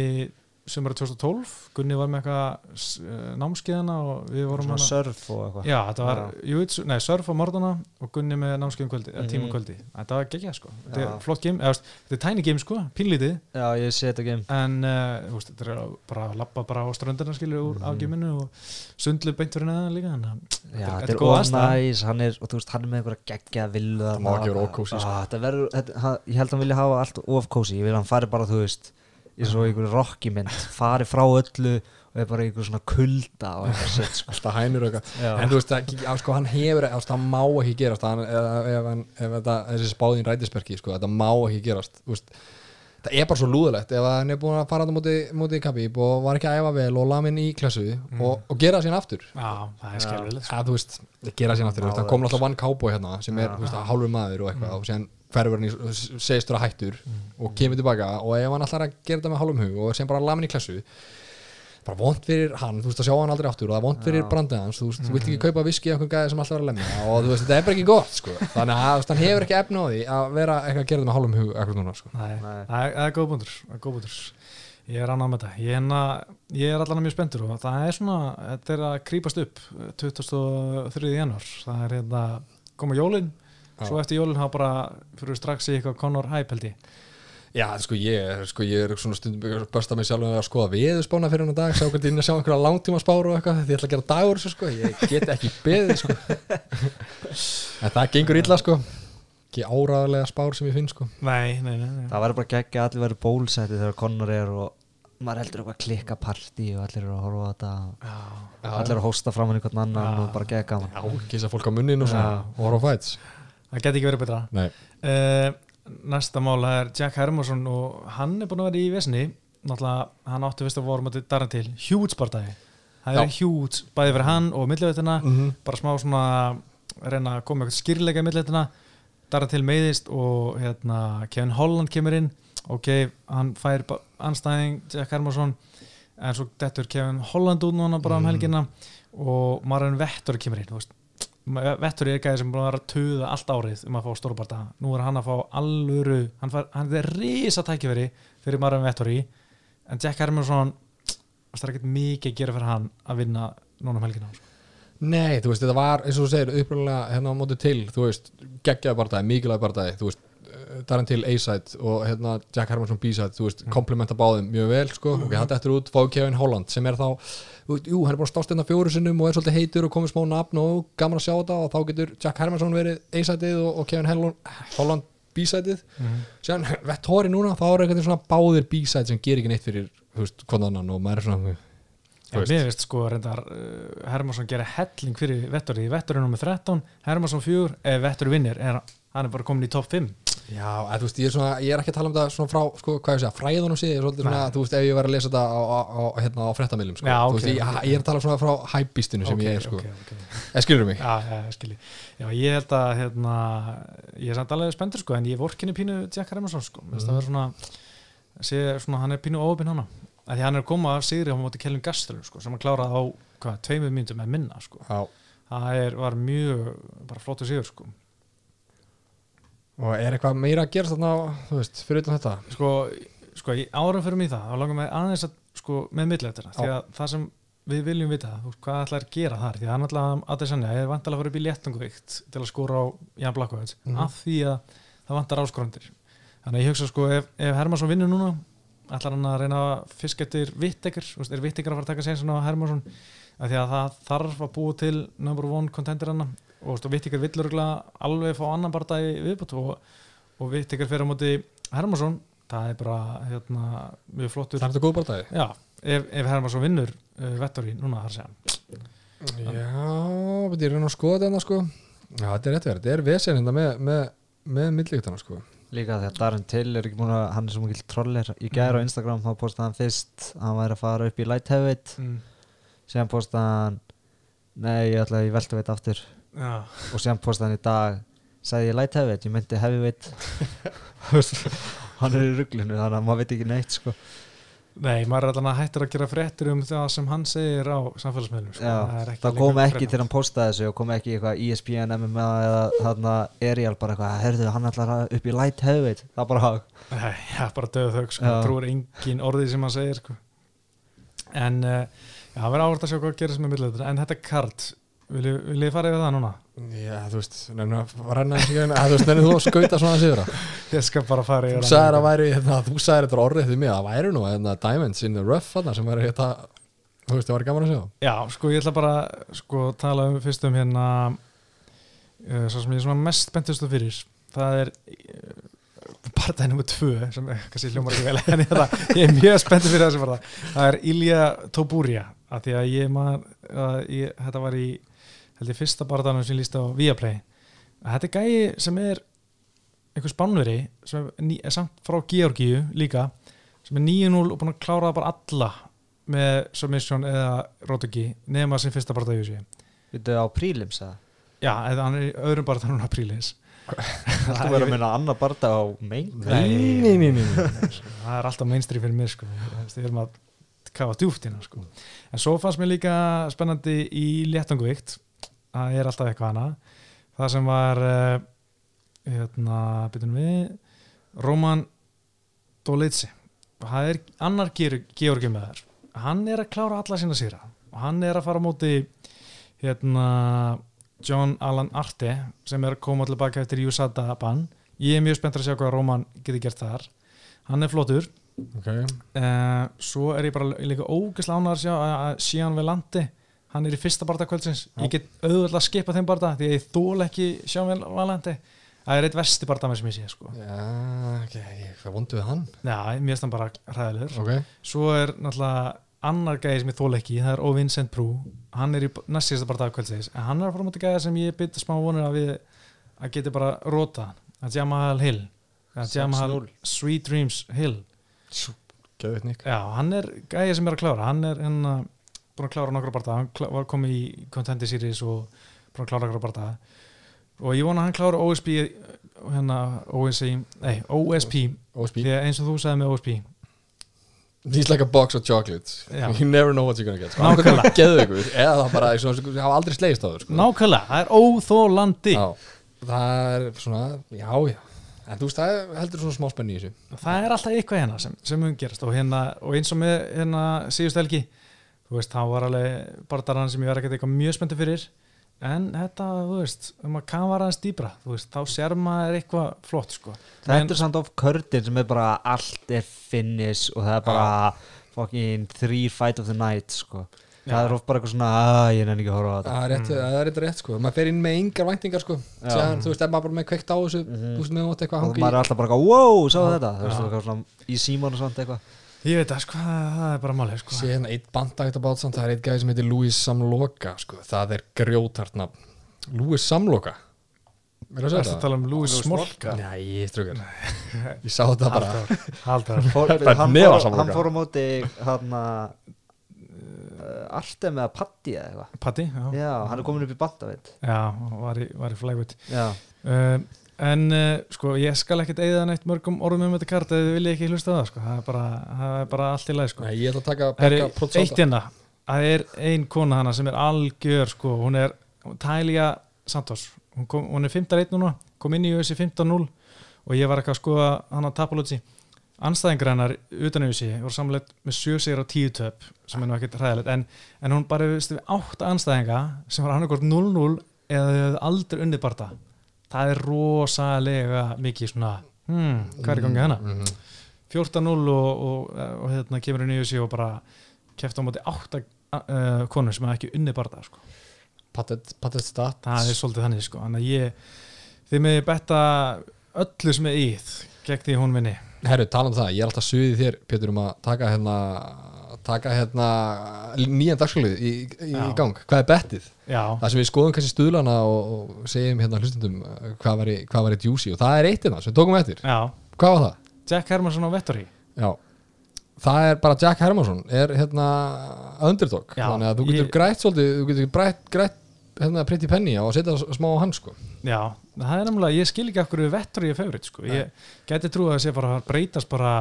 sumara 2012, Gunni var með eitthvað eh, námskeiðana og við vorum Svona surf og eitthvað Já, þetta var Já. jiu-jitsu, nei, surf á morðana og Gunni með námskeiðum kvöldi, eða Mhm. tíma kvöldi þetta var geggjað sko, þetta er flott game eða, þetta er tiny game sko, pínlítið Já, ég sé þetta game en uh, veist, þetta er bara að lappa bara á ströndina skilur úr af Mhm. gaminu og sundlu beint fyrir neðan líka en, Já, Þetta er- þetta er er góð of aðstaða. næs hann er, og þú veist, hann er með einhverja geggja villu Það má ekki vera of kósí, sko. Þetta verður, ég held að hann vilja hafa allt of kósi Ég vil að hann fari bara, þú veist eins og einhverju Rocky mynd, fari frá öllu og er bara einhverju svona kulda og eitthvað sitt, sko. Alltaf hænur og eitthvað. En þú veist, það, já, sko, hann hefur sko, hann má ekki gerast. Hann, ef, ef, hann- ef þetta, þessi spáðin rætisbergi sko, þetta má ekki gerast. Þú veist, það er bara svo lúðulegt ef hann er búin að fara þetta móti, móti Khabib og var ekki að æfa vel og lamin í klassu og, og gera það síðan aftur. Já, það er skelvilegt sko. að þú veist, gera síðan aftur þú veist, hann kom alltaf vann cowboy hérna sem er Já. þú veist, hálfur maður og eitthvað og síðan hverfur hann í, segist vera hættur og kemur tilbaka og ef hann ætlar að gera þetta með hálfum hug og sem bara lamin í klassu bara vond fyrir hann, þú veist að sjá hann aldrei aftur og það er vond fyrir brandið hans, þú veist, þú vilt ekki kaupa viski af einhvern gæði sem alltaf er að lemja og þú veist, þetta er bara ekki gott, sko, þannig að hann hefur ekki efna á því að vera eitthvað að gera þetta með hálfum hug eitthvað núna, sko. Nei, það er, er góð búndur, það er góð búndur ég er annað með þetta ég, enna, ég er allan mjög spenntur og það er svona þetta er að krýpast upp 23. januar það er hérna, koma jólin Já. Svo eftir jólin hafa bara fyrir við strax í eitthvað Conor Hype held ég Já, sko ég, sko, ég er svona stundum að börsta mig sjálf að skoða veðurspána fyrir hennar dag, sjá hvernig inn að sjá einhverja langtíma spáru og eitthvað, því ég ætla að gera dagur þessu, sko, ég get ekki beðið, sko. <laughs> en það gengur illa, sko, ekki áraðarlega spár sem ég finn, sko. nei, nei, nei, nei. Það verður bara geggja að allir verður bólsætti þegar Connor er og maður heldur eitthvað klikka partí og allir eru að horfa á þetta Já, allir eru að hósta fram hann einhvern annan Já. og bara gegga gaman Já, kissa fólk á munnin og svona, og horfa á fæts. Það geti ekki verið betra Nei. uh, næsta mál er Jack Hermansson og hann er búin að vera í vesni náttúrulega, hann átti vist að voru mútið darinn til hjúts bardagi það er hjúts, bæði fyrir hann og milliveitina Mm -hmm. bara smá svona reyna að koma eitthvað skýrleika í millitina Darren til meiðist og hérna, Kevin Holland kemur inn ok, hann fær anstæðing Jack Hermansson en svo dettur Kevin Holland út núna bara um Mm. helgina og Marvin Vettor kemur inn þú veist. Vettor er gæði sem búin að vera að tuða allt árið um að fá stórubarta nú er hann að fá alvöru hann, fær, hann er risa tækifæri fyrir Marvin Vettor í en Jack Hermansson það er ekkert mikið að gera fyrir hann að vinna núna um helgina sko. Nei, þú veist, þetta var, eins og þú segir, upprænlega hérna á móti til, þú veist, geggjaði bardagi, mikilvægi bardagi, þú veist, uh, Darren til A-side og hérna Jack Hermansson B-side, þú veist, komplementa báðum mjög vel, sko, og þetta eftir út fáið Kevin Holland, sem er þá, jú, hann er búin að stást hérna fjóru sinnum og er svolítið heitur og komið smá nafn og gaman að sjá þetta og þá getur Jack Hermansson verið A-sideið og, og Kevin Holland B-sideið, síðan Vettori núna, þá er eitthvað svona báðir B-side sem gerir ekki neitt fyrir, þú veist, konan annan og maður er svona, Já, mér veist sko reyndar uh, Hermansson gera helling fyrir Vettori. Vettori er nummer 13, Hermansson 4 ef Vettori vinnir, er, hann er bara komin í topp 5 Já, þú veist, ég er, svona, ég er ekki að tala um svona frá, sko, hvað ég segja, fræðunum Nei. þú veist, ef ég var að lesa þetta á, á, á, hérna, á fréttamilum, sko, Já, þú ok, veist, ég, ok. ég er að tala svona frá hæpbístinu sem ég er, sko, okay, okay. eða skilur mig? Já, já, ég skilji Já, ég held að hérna, ég er samt alveg spenntur sko en ég vorkinni pínu Jack Hermansson sko mm. það svona, sé, svona hann er pínu óöpinn hana því hann er að koma af sigri á móti Kellen Gastelum sko sem hann kláraði á tveimur myndum með minna sko það er, var mjög bara flottu sigur sko og er eitthvað meira að gera þarna, þú veist, fyrir utan þetta? sko, sko árum fyrir mig það þá langar mig aðeins að sko með milliletina því að það sem við viljum vita þú veist, hvað ætlar að gera þar? Því að hann ætlar að þess að er vantilega að fara upp í léttunguvikt til að skóra á Jan Blakkovits Mhm. af því að það vantar áskorundir þannig að ég hugsa sko ef, ef Hermansson vinnur núna ætlar hann að reyna að fiska eftir Vittekur, er Vittekur að fara að taka sér svona á Hermansson, af því að það þarf að búa til number one contender hann og, og Vittekur vill örgulega alveg fá annan barndagi viðbútt og, og Vittekur fyrir á móti Hermansson það er bara hérna, mjög flottur. Það er þetta góð bara dagi Já, ef, ef Hermansson vinnur uh, Vettori, núna þar segja Já, betur ég reyna að skoða þetta sko. Já, þetta er rétt verið, þetta er vesen hérna með, með, með millíktana sko. Líka þegar Darren Till er ekki búin að hann er svo mikil trollir í gæra á Instagram þá postaði hann fyrst að hann væri að fara upp í light heavyweight. Mm. síðan postaði hann nei ég ætla að ég velta veit aftur Já, og síðan postaði hann í dag sagði ég light heavyweight, ég meinti heavyweight. <laughs> Hann er í rugglinu þannig að maður veit ekki neitt sko. Nei, maður er allan að hættur að gera fréttir um það sem hann segir á samfélagsmiðlum sko. Er það lengur kom ekki til hann postaði þessu og kom ekki eitthvað ESPN, MMA eða þarna Ariel bara eitthvað, herðu hann að upp í light heavyweight, það bara Nei, já, bara döðu þau, sko, Já. trúir engin orðið sem hann segir, sko. En, uh, já, það verður áhvert að sjá hvað gerir sem er millið en þetta kart, vil ég fara yfir það núna? Já, þú veist, nefnum að renna þessi gæðin Þú veist, nefnum þú að skauta svona sigur <laughs> Ég skal bara fara yfir sagðir að væri, hérna, þú sagðir þetta orðið því mig að það væri nú, hérna, Diamonds in the Rough þarna sem væri, hérna, þú veist, það væri gaman að sjá. Já, sko, ég ætla bara, sko, tala um fyrst um hérna, uh, svo sem ég er svona mest spenntist fyrir, það er uh, partæði nummer tvö, sem kannski hljómar ekki vel, <laughs> en ég, það, ég er mjög spenntist fyrir bara, það er Ilja Toburia, af því að ég man, að ég, þetta var í, held ég, fyrsta barðanum sem ég líst á Viaplay, að þetta er gæi sem er einhver spánveri, sem er, ný, er samt frá Georgíu líka, sem er 9-0 og búin að klára það bara alla með submission eða rótöki nema sem fyrsta barða í þessu Við þau á prílims eða? já, eða hann er í öðrum barða núna prílis Þú <laughs> verður að minna annar barða á mein Nei. nei, nei, nei. <laughs> það er alltaf mainstream fyrir mig sko. við erum að kafa djúft hérna sko. en svo fannst mér líka spennandi í léttangvikt það er alltaf eitthvað hana það sem var uh, hérna, byrjum við Roman Dolitsi það er annar Georgi með þar hann er að klára alla sína sýra og hann er að fara á móti hérna John Allan Arte sem er að koma tilbaka eftir USADA bann. Ég er mjög spenntur að sjá hvað Roman getur gert þar. Hann er flottur. Okay. uh, svo er ég bara líka ógeðslega ánægður að sjá að Sian Velandi hann er í fyrsta barða kvöldsins Já. ég get auðvitað að skipa þeim barða því að ég þól ekki Sian Velandi það er eitt versti barða með sem ég sé sko. Já, ok, ég- hvað vondu við hann? Já, mér finnst hann bara hræðilegur Ok, svo er náttúrulega annar gæði sem ég þól ekki, það er O. Vincent Prú hann er í næst síðasta barða kvöldsins en hann er að fara á móti gæði sem ég byrja smá vonir að við að geti bara róta hann Jamal Hill 6-0. Sweet Dreams Hill gæðið Nick Já, hann er gæði sem er að klára hann er hérna búin að klára nokkra barða hann var komið í Contender Series og búin að klára nokkra barða og ég vona að hann klára OSP hérna OSP, nei, OSP OSP því að eins og þú sagði með OSP He's like a box of chocolates. Já. You never know what you're gonna get sko. Nákvæmlega. Geðu ykkur Eða það bara Það hafa aldrei slegist á þau sko. Nákvæmlega, það er óþólandi Já, Það er svona Já, já. En þú veist, það heldur svona smá spenni í þessu. Það er alltaf eitthvað hérna sem, sem mun gerast. Og, hérna, og eins og með hérna síðust helgi þú veist, þá var alveg barðarann sem ég var ekkert eitthvað mjög spenntur fyrir. En þetta, þú veist, um að kann var aðeins dýbra, þú veist, þá sér maður eitthvað flott, sko. Þetta er samt of körtin sem er bara allt er finish og það er bara fucking three fight of the night sko. Já. það er of bara eitthvað svona að ég nenni ekki að horfa á þetta. Það er rétt, það er rétt, rétt sko. Maður fer inn með engar væntingar sko. Sér, Þú veist, ef maður bara með kveikt á þessu Mhm. Þú veist, með Ég veit það, sko, það er bara málið, sko. Hérna eitt bandagt að bát samt Það er eitt gæði sem heitir Louis Samloka sko. Það er grjótart nafn. Louis Samloka? Er það að að tala um Louis Smolka? Nei, ég strökar <laughs> Ég sá þetta bara. Haldar er hann, fór, hann fór á móti hann uh, Artem eða Patti eða eitthvað. Patti, já, já, hann er komin upp í veit já var í, var í flægut já, uh, En, uh, sko, ég skal ekkert eigða neitt mörgum orðum um þetta kart eða þið viljið ekki hlusta það, sko. Það er bara, það er bara allt í lagi, sko. Nei, ég ætla að taka er Becca eitt hérna. Það er ein kona hana sem er algjör sko, hún er Tælia Santos. Hún, kom, hún er 15-1 núna kom inn í USA 15-0 og ég var eitthvað að skoða hana Tapologgi anstæðingur hennar utan USA voru samlega með 7 sigur á 10 töp sem er nú ekkert hræðilegt. En, en hún bara veist, við 8 anstæðinga sem var annarkort 0-0 eða aldrei unnið barða það er rosalega mikið svona hmm, hvað er í gangi hana Mhm. 14-0 og, og, og hérna kemur inn í USA og bara kefti á móti 8 uh, konur sem hefði ekki unni barða sko. Patet, patet stat það er svolítið þannig sko. ég þið með betta öllu sem er íð gegn því hún vinni Herru, talað um það, ég er alltaf suðið þér Pétur um að taka hérna taka hérna nýjan dagskólið í, í gang, hvað er bettið? já, Það sem við skoðum kannski stuðlana og, og segjum hérna hlustundum uh, hvað væri, hvað væri juicy og það er eitt hérna sem við tókum eftir, já, hvað var það? Jack Hermansson á Vettori. Já, það er bara Jack Hermansson er hérna underdog. Já, þannig að þú getur ég- grætt svolítið þú getur grætt, grætt hérna pretty penny á að setja smá á hann sko. Já, það er nefnilega, ég skil ekki af hverju Vettori er favorit sko. ég geti trúið að það sé bara breytast bara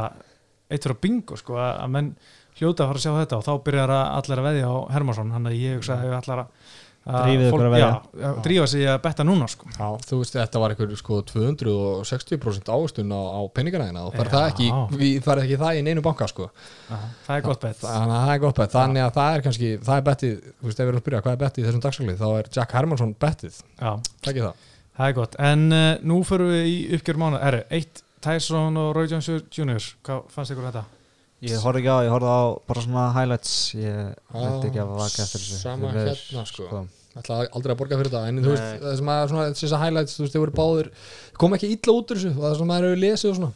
eitt fyrir bingo sko, að menn hljóta að fara að sjá þetta og þá byrjar að allir að veðja á Hermansson hann að ég hugsa að allar að að drífa sig að betta núna sko. Já, þú veist, þetta var einhver sko 260% ávistun á, á peningaræðina og það er ekki, við- það ekki það í neinu banka sko. Það er gott bett. Þannig að það er gott bett, þannig að það er kannski það er bettið, þú veist, ef við erum að byrja, hvað er bettið í þessum dagskalið, þá er Jack Hermansson bettið. Takk ég það. Það er gott. En uh, nú förum við í uppgjör mánu er eitt Tyson og Roy Jones Jr. hvað fannst ykkur þetta? Ég horfði ekki á, ég horfði á bara svona highlights Ég veit ekki að vaka eftir þessu sama hérna, sko. ætla aldrei að borga fyrir það en þú veist, Nei. það sem að svona, þessar highlights, þú veist, þau voru báður kom ekki illa út úr þessu það sem maður hefur lesið og svona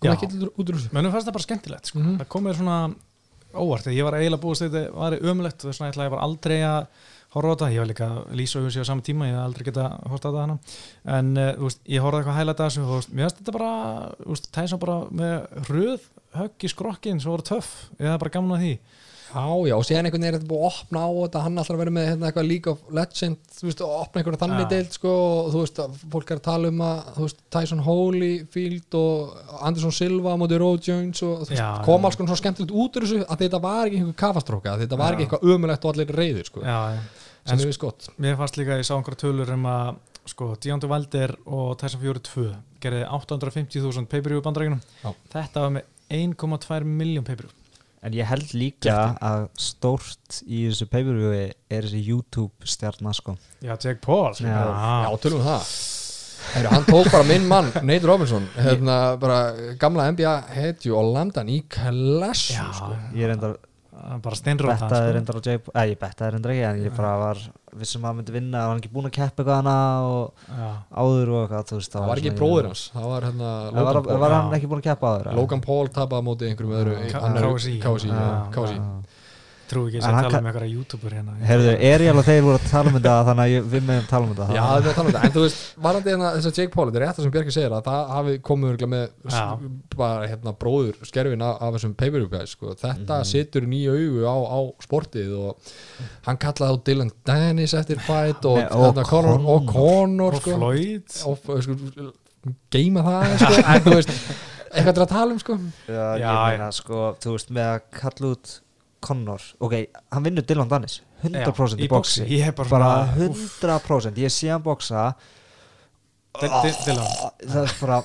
kom Já. ekki illa út úr þessu Mennum fannst það bara skemmtilegt sko. Mhm. það kom mér svona óvart ég var eiginlega búist að þetta var ömulegt og þess vegna ætlaði ég bara aldrei að horfa á þetta, ég var líka að lýsa auðvitað á sama tíma, ég hef aldrei geta horft á þetta hana en uh, þú veist, ég horfði eitthvað hælæta þessu og mér finnst þetta bara Tyson bara með röð högg í skrokkin sem voru töff, ég hef bara gaman að því Já, já, og síðan einhvern veginn er þetta búið að opna á þetta hann alltaf vera með hérna, eitthvað League of Legend þú veist, að opna einhverja þannig Já. deild sko, og þú veist, fólk er að tala um að þú veist, Tyson Holyfield og Anderson Silva á móti Roe Jones og þú veist, Já, kom já. alls konar svo skemmtilegt út úr þessu að þetta var ekki einhver kafastróka þetta var Já. ekki eitthvað ömulegt og allir reyðir sko, Já, sem er við skott mér fannst líka, ég sá einhverja tölur um að sko, Deontay Wilder og Tyson Fury 2 gerði 850.000 pay-per-view bandarækjunum, Já. þetta var með 1,2 miljón pay-per-view En ég held líka að stórt í þessu pay-per-viewi er þessi YouTube stjarnar sko Já, Jake Paul sko. Já. Já, tölum það Heru, hann tók bara minn mann, Nate Robinson hérna bara gamla NBA hetju og landa hann í klassu Já, sko. Ég er enda bara steinrótt bettaði reyndar á Jake eða ég bettaði reyndar ekki en ég bara var vissum að hann myndi vinna og hann ekki búinn að keppa eitthvað hana og Já, áður og eitthvað þú veist það var ekki bróðir hans það var hérna Það var, Logan Paul. var hann ekki búinn að keppa áður? Logan Paul tapaði á móti einhverjum öðru Já. hann trú ekki að hann tala um einhverja youtuber hérna. Heyrðu, Ariel og þeir voru að tala um þetta þannig að ég, við meðum tala um þetta. Já, það er að tala um þetta, en þú veist, varandi hérna þess að Jake Paul, þetta er rétt það sem Björki segir að það hafi komið með bara hérna bróður skerfin af, af þessum pay-per-view guys, sko. þetta Mhm. situr nýju augu á, á sportið og hann kallaði á Dylan Dennis eftir fight og, og þarna Conor, og Conor. Og sko, Floyd. Og sko, geima það sko, <laughs> en þú veist, eitthvað til að tala um sko. Já, Já, ég meina sko, þú veist, með að kalla út Connor, ok, hann vinnur Dylan Dennis 100% Já, í boxi hef bara, bara svona- úff, 100% ég sé hann boxa Dil- Dylan. það er bara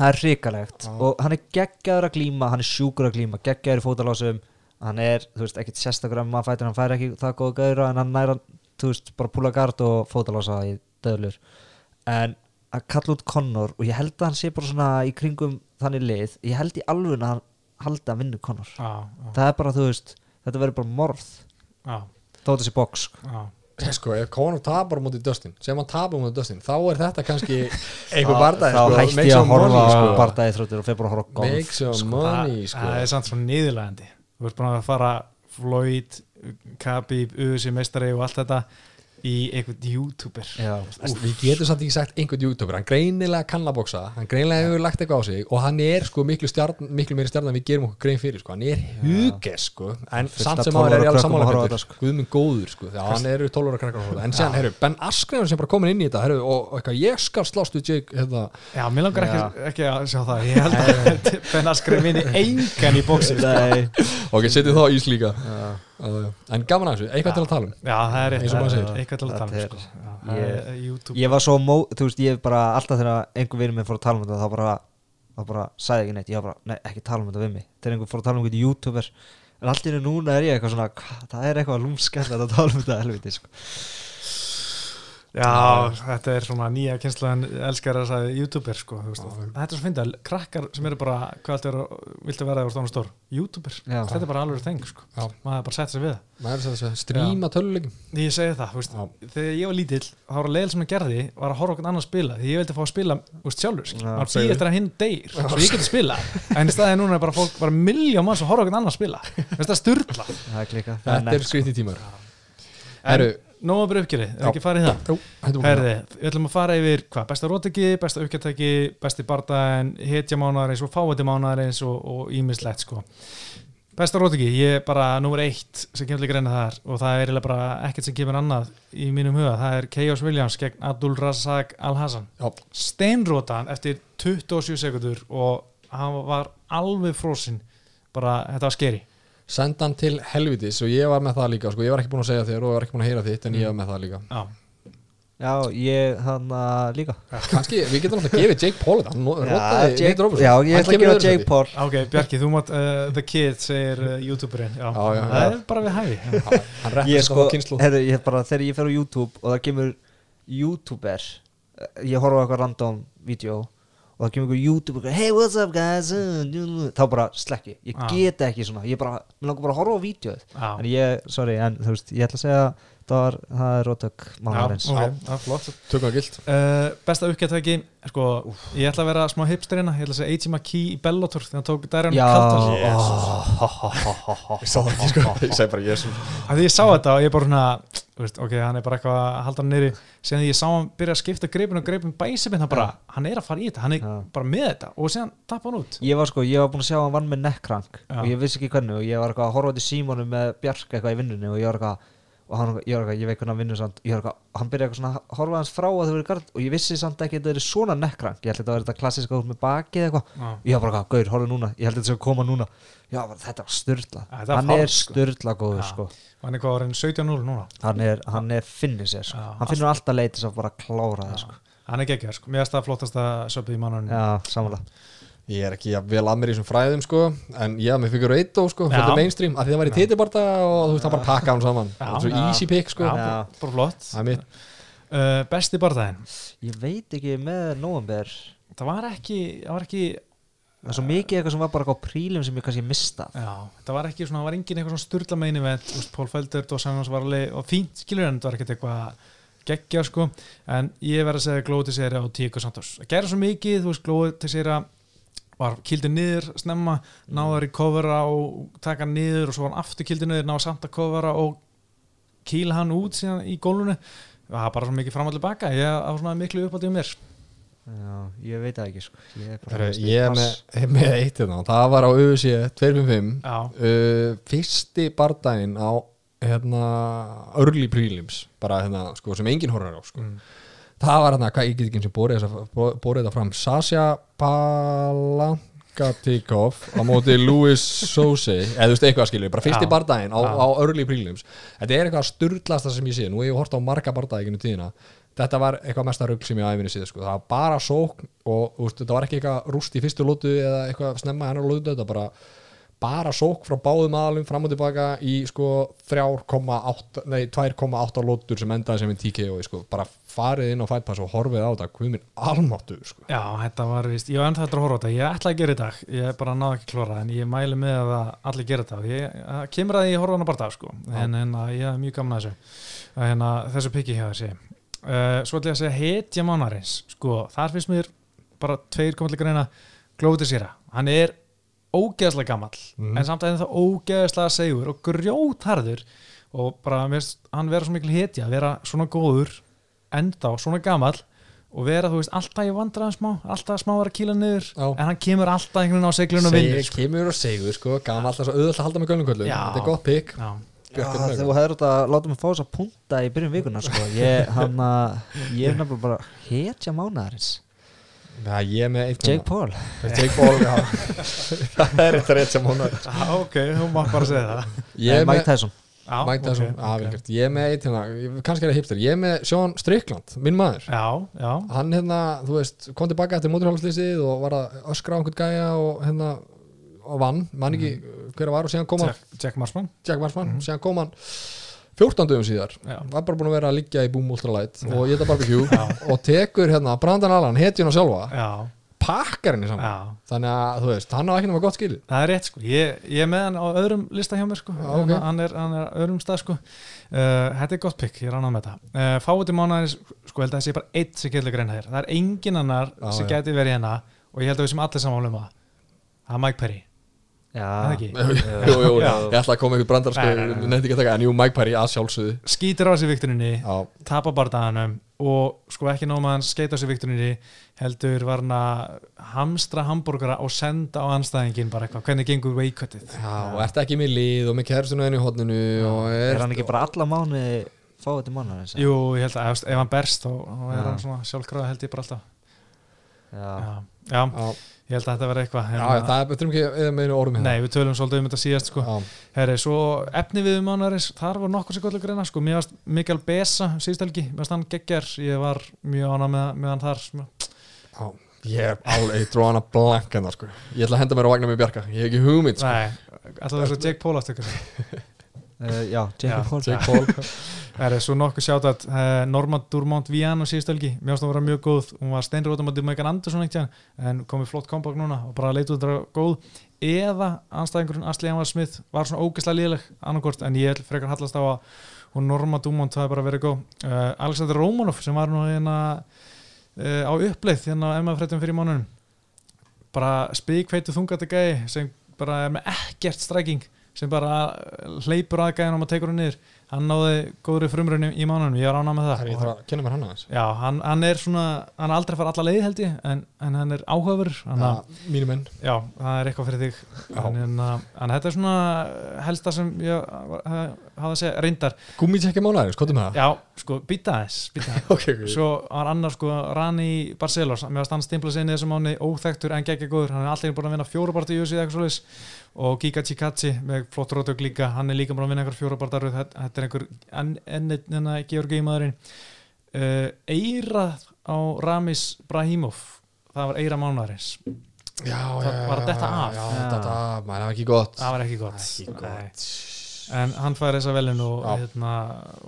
það er hrikalegt. Já. og hann er geggjaður að glíma hann er sjúkur að glíma, geggjaður í fótalásum hann er, þú veist, ekkit sérstakur að maður fætir hann fær ekki það góða gæra en hann næra þú veist, bara púla gard og fótalása í döðlur. En að kalla út Connor og ég held að hann sé bara svona í kringum þannig lið, ég held í alveg að hann haldi að vinna Connor. Já, já, það er bara, þú veist, þetta verður bara morð. Já, þó þessi box sko. já. Sko, ef Conor tapar móti Dustin sem hann tapar móti Dustin, þá er þetta kannski <laughs> einhver Þá- bardaði þá sko, hætti make ég some að horfa sko. bardaði þróttir og fer bara að horfa golf. Make some Það- money sko. Það er samt svo niðurlegandi Þú ert búin að fara Floyd, Khabib, UFC meistari og allt þetta í einhvern youtuber Já, við getum samt ekki sagt einhvern youtuber hann greinilega kann að bóksa, hann greinilega hefur lagt eitthvað á sig og hann er sko miklu, stjarn, miklu meiri stjarn en við gerum okkur grein fyrir sko. hann er huges sko. en Fullt samt sem áður er 12 ég alveg þetta, Pétur. Guð minn góður sko. Já, hann eru 12 ára krakkar en séðan, herru, Ben Askren sem bara komin inn í þetta herru, og, og eitthvað, ég skal slást við Jake hérna, Já, mér langar ekki, ekki að sjá það Ég held að <laughs> Ben Askren vinni engan í bóksi sko. Ok, setjum þá ís líka já. En gaman að þessu, eitthvað til að tala um. Já, það er eitthvað til að tala um sko. ég- YouTube. Ég var svo mó, þú veist, ég bara alltaf þegar einhver vinur minn fór að tala um þetta þá bara, þá bara sagði ekki neitt. Ég var bara, nei, ekki tala um þetta við mig. Þegar einhver fór að tala um eitthvað youtuber. En einu núna er ég eitthvað svona, það er eitthvað lúmskend að tala um þetta helviti sko. Já, þetta er svona nýja kynsluðan elskar að youtuber sko, þú veist, þetta er svo fyndið krakkar sem eru bara, hvað vera, viltu vera þegar þú stóna stór, youtuber, Já. þetta er bara alveg þeng sko, Já. maður bara setja sig við það. maður er þess að stríma töluleikum Ég segi það, þú veist, Já. þegar ég var lítill þá var að leil sem ég gerði, var að horfa okkur annar spila því ég vildi fá að spila, þú veist, sjálfur. Já, maður segðu. býð eftir að hinn deyr, svo ég geti spila. En í staðið núna er bara fólk, bara miljón manns að horfa okkur annar spila, það er það er þetta er að byrja uppgjörið, er Já. ekki farið í það? Herði, við ætlum að fara yfir hvað, besta rótiki, besta uppgjöntæki, besti bardaðin, hetja mánaðarins og fáati mánaðarins og ímislegt sko. Besta rótiki, ég er bara nummer eitt sem kemur líka reyna þar og það er bara ekkert sem kemur annað í mínum huga, það er Chaos Williams gegn Abdul Razak Al-Hassan. Steinrótan eftir 27 sekundur og hann var alveg frosinn, bara þetta var skeri. Senda hann til helvitis og ég var með það líka sko. ég var ekki búin að segja þér og ég var ekki búin að heyra þitt en ég var með það líka Já, já, ég hann að líka <laughs> kannski, við getum alltaf gefið Jake Paul hann rotaði Jake, Nate Robinson. já, Hann ég ætla að kemur gefa öðru Jake sæti. Paul ok, Bjarki, þú mátt uh, The Kid, segir uh, youtuberinn, já. Já, já, það já. er bara við hæfi. Já, hann reppar ég sko, sko, kynslu herru, ég bara, þegar ég fer á YouTube og það kemur YouTuber eh, ég horfa á eitthvað random vídeo og það kemur einhver YouTuber hey what's up guys Uh, þá bara slekki, ég Ah. get ekki svona ég bara, mér langar bara að horfa á vídeoð Já. en ég, sorry, en þú veist, ég ætla að segja var, það er rótök mánaðarins Já, ok, það er flott. tökum það gilt. Uh, besta uppgættæki sko, ég ætla að vera smá hipsterina ég ætla að segja AJ McKee í Bellator þegar hann tók Já, Caldwell ég sá það ekki sko, ég segi bara af því ég sá þetta og ég bara svona þú veist, ok, hann er bara eitthvað að halda hann neyri síðan ég sá hann byrja að skipta greipin og greipin bæsibinn, hann bara, hann er að fara í þetta. Hann er Já. bara með þetta. Og síðan tappa hann út. Ég var sko, ég var búin að sjá að hann vann með nekkrank Já. og ég vissi ekki hvernig og ég var eitthvað að horfa til Símonu með Bjark eitthvað í vinnunni og ég var eitthvað og hann, ég var eitthvað, ég veit hvernig hann vinnur samt. Ég var eitthvað, hann byrjaði eitthvað svona að horfa hans frá að þau verið gard og ég vissi samt ekki að þetta er svona nekkrank ég held að þetta var þetta klassiska út með bakið eitthvað. Já. ég var bara eitthvað, gaur, horfa núna, ég held að þetta sé að koma núna. Já, þetta var var hann fáránlegt, er sko. styrla góður sko. hann er hvað orðin 17-0 núna? Hann er, hann er finnir sér sko. Já, hann finnur alltaf leitis að bara klára það sko. hann er geggjær, sko, mér er ég er ekki vel að mér í þessum fræðum sko en ég haf með fyrir eitt sko, fyrir mainstream af því það var í titibarta og þú veist það bara pakka hann saman. Já. það er svo Já. easy pick sko. Já, bara, bara flott. Það er mitt. Uh, besti barðaðin ég veit ekki með november það var ekki, það var ekki það er svo mikið eitthvað sem var bara eitthvað prílim sem ég kannski mista Já, það var ekki svona, það var engin eitthvað svona sturla meini við, Pól Feldur og Samuels var alveg og fínt skilur en það var ekkert eitthvað geggja sko, en ég verð að segja Glóti sér á Tíko Santos, að gera svo mikið þú veist, Glóti sér var kildur niður snemma, náður í kofara og taka hann niður og svo var hann aftur kildur niður, náður samt að kofara og kýla hann út síðan í gólunni það var bara svo mikið fram og tilbaka ég á svona miklu uppáttið um mér. Já, ég veit það ekki sko. Ég er veist, ég er með, með eitt hérna. Það var á UFC 255 Já, uh, fyrsti bardaginn á hérna early prelims. Bara hérna sko sem enginn horfður á sko. Mm. Það var hérna, hvað ég get ekki eins og borið þetta fram. Sasha Palankatikov á móti Louis Sose eða þú veist eitthvað skilju, bara fyrsti Já. bardaginn á, á early prelims. Þetta er eitthvað sturdlasta sem ég sé. Nú hef ég hort á marga bardaginu tíðina. Þetta var eitthvað mesta rugg sem ég æfinni síðan sko. það var bara sókn og veist, þetta var ekki eitthvað rúst í fyrstu lótu eða eitthvað snemma hennar lótu, þetta bara bara sók frá báðum aðalum fram og tilbaka í sko 3,8 nei 2,8 lótur sem endaði sem en TKO sko, bara farið inn á Fight Pass og horfið á þetta, hvað minn almáttu sko. Já, þetta var vist, ég var ennþá eftir að horfa á þetta, ég ætla að gera þetta ég bara náðu ekki klóra, en ég mæli með að allir gera þetta, ég kemur að ég horfa hana bara dag, sko, en, en ég er mjög gaman að þessu, að hérna, þessu pikki hjá þessi. Uh, svo ætla ég að segja hetja mánarins, sko, þar finnst mér bara tveir komið til greina, Glóti Sýra, hann er ógeðslega gamall, Mhm. en samt að það ógeðslega segur og grjótharður og bara, finnst hann vera svo mikil hetja, vera svona góður, enda svona gamall og vera, þú veist, alltaf í vandræðan smá alltaf smá að vera að kýla niður Já. en hann kemur alltaf einhvern veginn á seglun og vinnur sko. kemur og segur sko, gama alltaf svo auðvitað að halda með gölnumkvöldu þetta er gott pikk þú hefur að láta mig fá þess að punta í byrjun vikuna sko. ég, hann ég er nefnilega bara hetja mánaðarins Já, ég er með Jake Paul. Jake Paul já. <laughs> það er eitt rétt sem hún er Já, ok, þú mátt bara segja það. Ég er Mike með Tyson. Já, Mike Tyson, ok, ah, ok. vel gert. ég er með eitt hérna, ég- kannski er það hipster, ég er með Sean Strickland, minn maður. Já, já, hann hérna, þú veist, kom tilbaka eftir móturhálslýsið og var að öskra á einhvern gæja og hérna, og vann, mann ekki hver það var og síðan kom hann, Jack, Jack Marsman. Jack Marsman, síðan kom hann 14 dögum síðar Já. var bara búin að vera að liggja í Boom Ultralight og ég þetta barbecue Já. og tekur hérna Brandan Allan, hetjun og sjálfa já, pakkar henni saman. Já. Þannig að þú veist, hann á ekki náma gott skilið. Það er rétt sko, ég, ég er með hann á öðrum lista hjá mér sko, Já, ok. hann, er, hann er öðrum stað sko. Uh, Þetta er gott pikk, ég ránað með þetta uh, Fáið til mánuðarins, sko held að það sé bara eitt sem getur greina þér, það er engin annar Já, sem já. geti verið hérna og ég held að við sem allir samanlum það. Það er Mike Perry, Já, jú, jú, Já. ég ætla að koma einhver brandar sko, Nei, nei, nei. nefndi ekki að taka, en jú, Mike Perry að sjálfsögðu. Skýtur á sig vikturinni, Já, tapa bardaðanum og sko ekki nóg með hann skeita á sig vikturinni heldur var hann að hamstra hambúrgara og senda á anstæðingin bara eitthvað, hvernig gengur veikvötið Já, og ert ekki með lið og með kerstunum enn í hodninu og er, er hann ekki bara alla mánuði fáið til mánuði Jú, ég held að ef, hann berst þá, er hann svona sjálfkrafa held ég bara alltaf. Já, Já, já, Já, ég held að þetta verði eitthvað já, hérna- það betur ekki eða með einu orðum hérna. Nei, við tölum svolítið um þetta síðast sko. Herri, svo efni við um ánæris þar var nokkur sem gott að greina sko. Mér varst Mikael Besa síðust helgi Mér varst hann geggjar, ég var mjög ánæg með, með hann þar já, ég er alveg, ég dróð hana blank hennar sko. Ég ætla að henda mér á vagnar með Bjarka, ég hef ekki hugmynd sko. Nei, alltaf þess að Jake Paul aftur <laughs> uh, já Paul. Jake Paul. <laughs> Herri, svo nokkuð sjátt að uh, Norma Durmont Vian á síðust helgi. Mér varst að vera mjög góð. Hún var steinrótum að Megan Anderson ekkert en komið flott comeback núna og bara leit út að vera góð. Eða anstæðingurinn Asli Amar Smith var svona ógeðslega liðleg annarkort en ég frekar hallast á að hún Norma Dumont það er bara verið góð. Uh, Alexander Romanov sem var nú hérna á uppleið hérna á MF-fréttum fyrir mánunum bara spíkveitu þungati gæi sem bara er með ekkert stræking sem bara hleypur að gæðin og tekur hann niður. Hann náði góðri frumrunni í mánunum ég var ánað með Það. Er ég þarf að kenna mér hann aðeins. Já, hann, hann er svona, hann er aldrei fara alla leið held ég, en, en hann er að, Já, mínu menn. Já, það er eitthvað fyrir þig. En, en, en þetta er svona helsta sem ég hafa að segja, reyndar. Hvað er með það? Já, sko, býta þess, býta þess Ok, ok. Svo var annar sko Rani Barcelos. Með að stann stimpla sig inn í þessum mánu óþektur en geggja góður, hann er alltaf búin að vinna fjórubartu í og Giga Chikatsi með flott rótök líka, hann er líka búin að vinna einhver fjórubartaröð, þetta þetta er einhver enn enn einn enn Georgi maðurinn. Uh, Eirað á Ramis Brahimov. Það var Eira mánuðarins Já, Það já, var að detta af. Já, þetta af, það var ekki gott. Það var ekki gott, Ekki gott. en hann fær þessa velin og, hérna,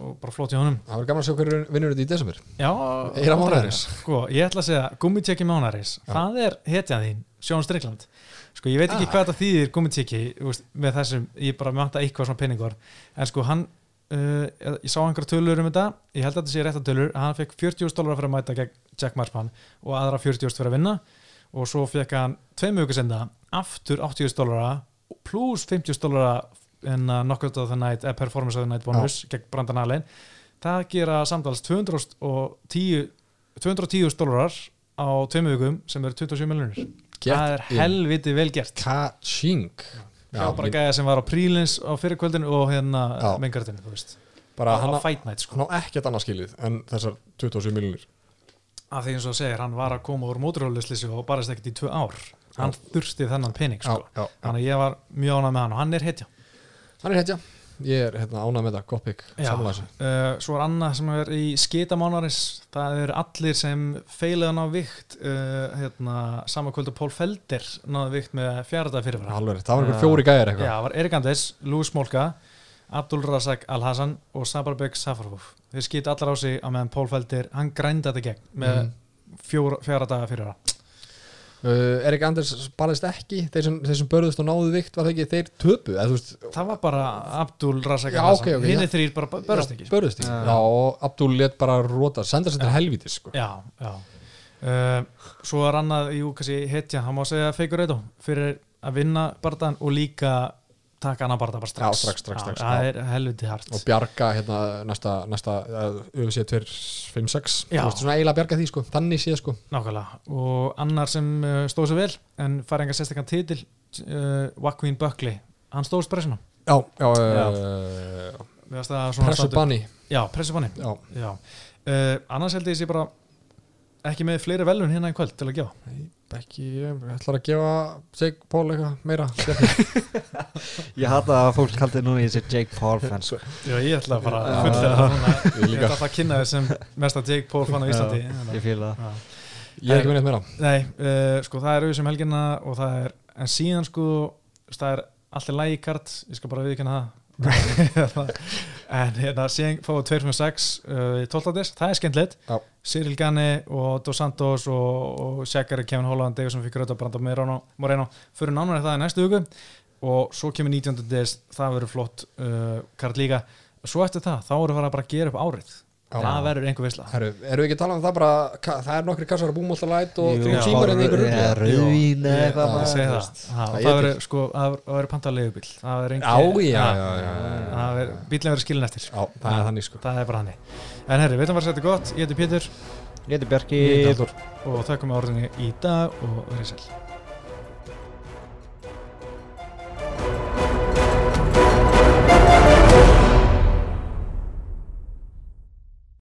og bara flott í honum. Það var gaman að sjá hverju vinnur þetta í desember. Já, Eira aldrei. mánaðarins. Sko, ég ætla að segja, gummitjekki mánaris Já. það er hetjan þín, Sjón Strikland Sko, ég veit ekki Ah. hvað þetta þýðir gummitjekki með þessum, ég bara mjöta eitthvað svona peningur, en sko hann uh, ég sá einhverja tölur um þetta ég held að þetta sé tölur, að hann fekk 40 dólar fyrir að mæta gegn Jack Marsman og aðra 40 fyrir að vinna. Og svo fekk hann tveim viku senda aftur 80 dólara pluss 50 dólara en uh, knockout of the night, eða performance of the night bonus gegn Brandan Allen. Það gera samtals 210 210 dólarar á tveim vikum sem eru 27 miljonir það er helviti vel gert. Ka-ching Já, bara gæða sem var á prílins á fyrirkvöldinu og hérna mengartinu, þú veist. Bara hann á, fight night, sko. hann á ekkert annað skilið en þessar 27 miljonir af því eins og segir, hann var að koma úr móturhjóðlislisi og barist ekkert í tvö ár. Hann þurfti þennan pening, sko. já, já. þannig að ég var mjög ánað með hann og hann er hetja. Hann er hetja Ég er hérna, ánað með þetta, gott Já. Þessu. uh, svo er annað sem er í skitamánaris það eru allir sem feilaðan á vikt uh, hérna, sama kvöldu Pól Felder náðu vikt með fjárða fyrirvara Alveg, það var einhver Já. fjóri Já, eitthvað. Það var Erik Andes, Lúi Smolka Abdul Razak Al-Hassan og Sabarbek Safarov. Þeir skita allar á sig á meðan Pól Felder hann grænda þetta gegn með fjóra, fjara daga fyrirvara uh, Erik Anders barðist ekki þeir sem, þeir sem börðust og náðu vikt var ekki þeir töpu það var bara Abdul Razak Já, Al-Hassan ok, ok, hinn er þrýr bara börst ekki. börðust ekki. Já. Já, og Abdul let bara róta senda sér til helvítis sko. Já, já. Uh, Svo er annað, jú, kannski hetja hann má segja feikur eitthvað fyrir að vinna barðan og líka taka annan barða bara strax. Já, strax, strax, strax, Það er helviti hart. Og bjarga hérna næsta, næsta UFC 256 Já. þú veist svona eiginlega bjarga því sko. Þannig séð sko. Nákvæmlega, og annar sem uh, stóð sér vel en fær enga sérstakann titil uh, Joaquin Buckley, hann stóðst pressuna já, já, Já. pressubanni já, Já. Uh, annars held ég sé bara ekki með fleiri velun hérna í kvöld til að gefa? Nei, ekki, ég. Ætlar að gefa Jake Paul eitthvað meira. <laughs> Ég hata að fólk kaldi núna í þessi Jake Paul fans. Já, ég ætla að fara Já. að fullera það svona Ég ætla að kynna þess sem mesta Jake Paul fann á Íslandi. Ég fíla það. Já. ég er ekki með neitt meira. Nei, uh, sko það er auðvitað um helgina og það er, en síðan sko það er allir lægikart, ég skal bara viðkynna það <laughs> <laughs> en hérna síðan fáið 256 uh, í 12. des, það er skemmtilegt. Cyril Gani og Dos Santos og, og Shakari, Kevin Holland, Davidson fikk rauta Brando Moreno, Moreno fyrir nánar það í næstu hugu og svo kemur 19. des það verður flott uh, kart líka svo eftir það, þá eru fara bara að gera upp árið. Það verður einhver Herru, erum við ekki að tala um það bara ka- það er nokkri kassar að búum alltaf læt og Jú, þrjú tímar en einhver þú það, það, Það það er verður sko, það það verður pantað leigubíl það verður það verður- skilin eftir. Já, það er þannig sko. Það er bara hannig en herri, veitum hvað þetta er gott, ég heiti Pétur. Ég heiti Bjarki. Ég heiti Halldór. og þakkum með orðinni í dag og verið sæl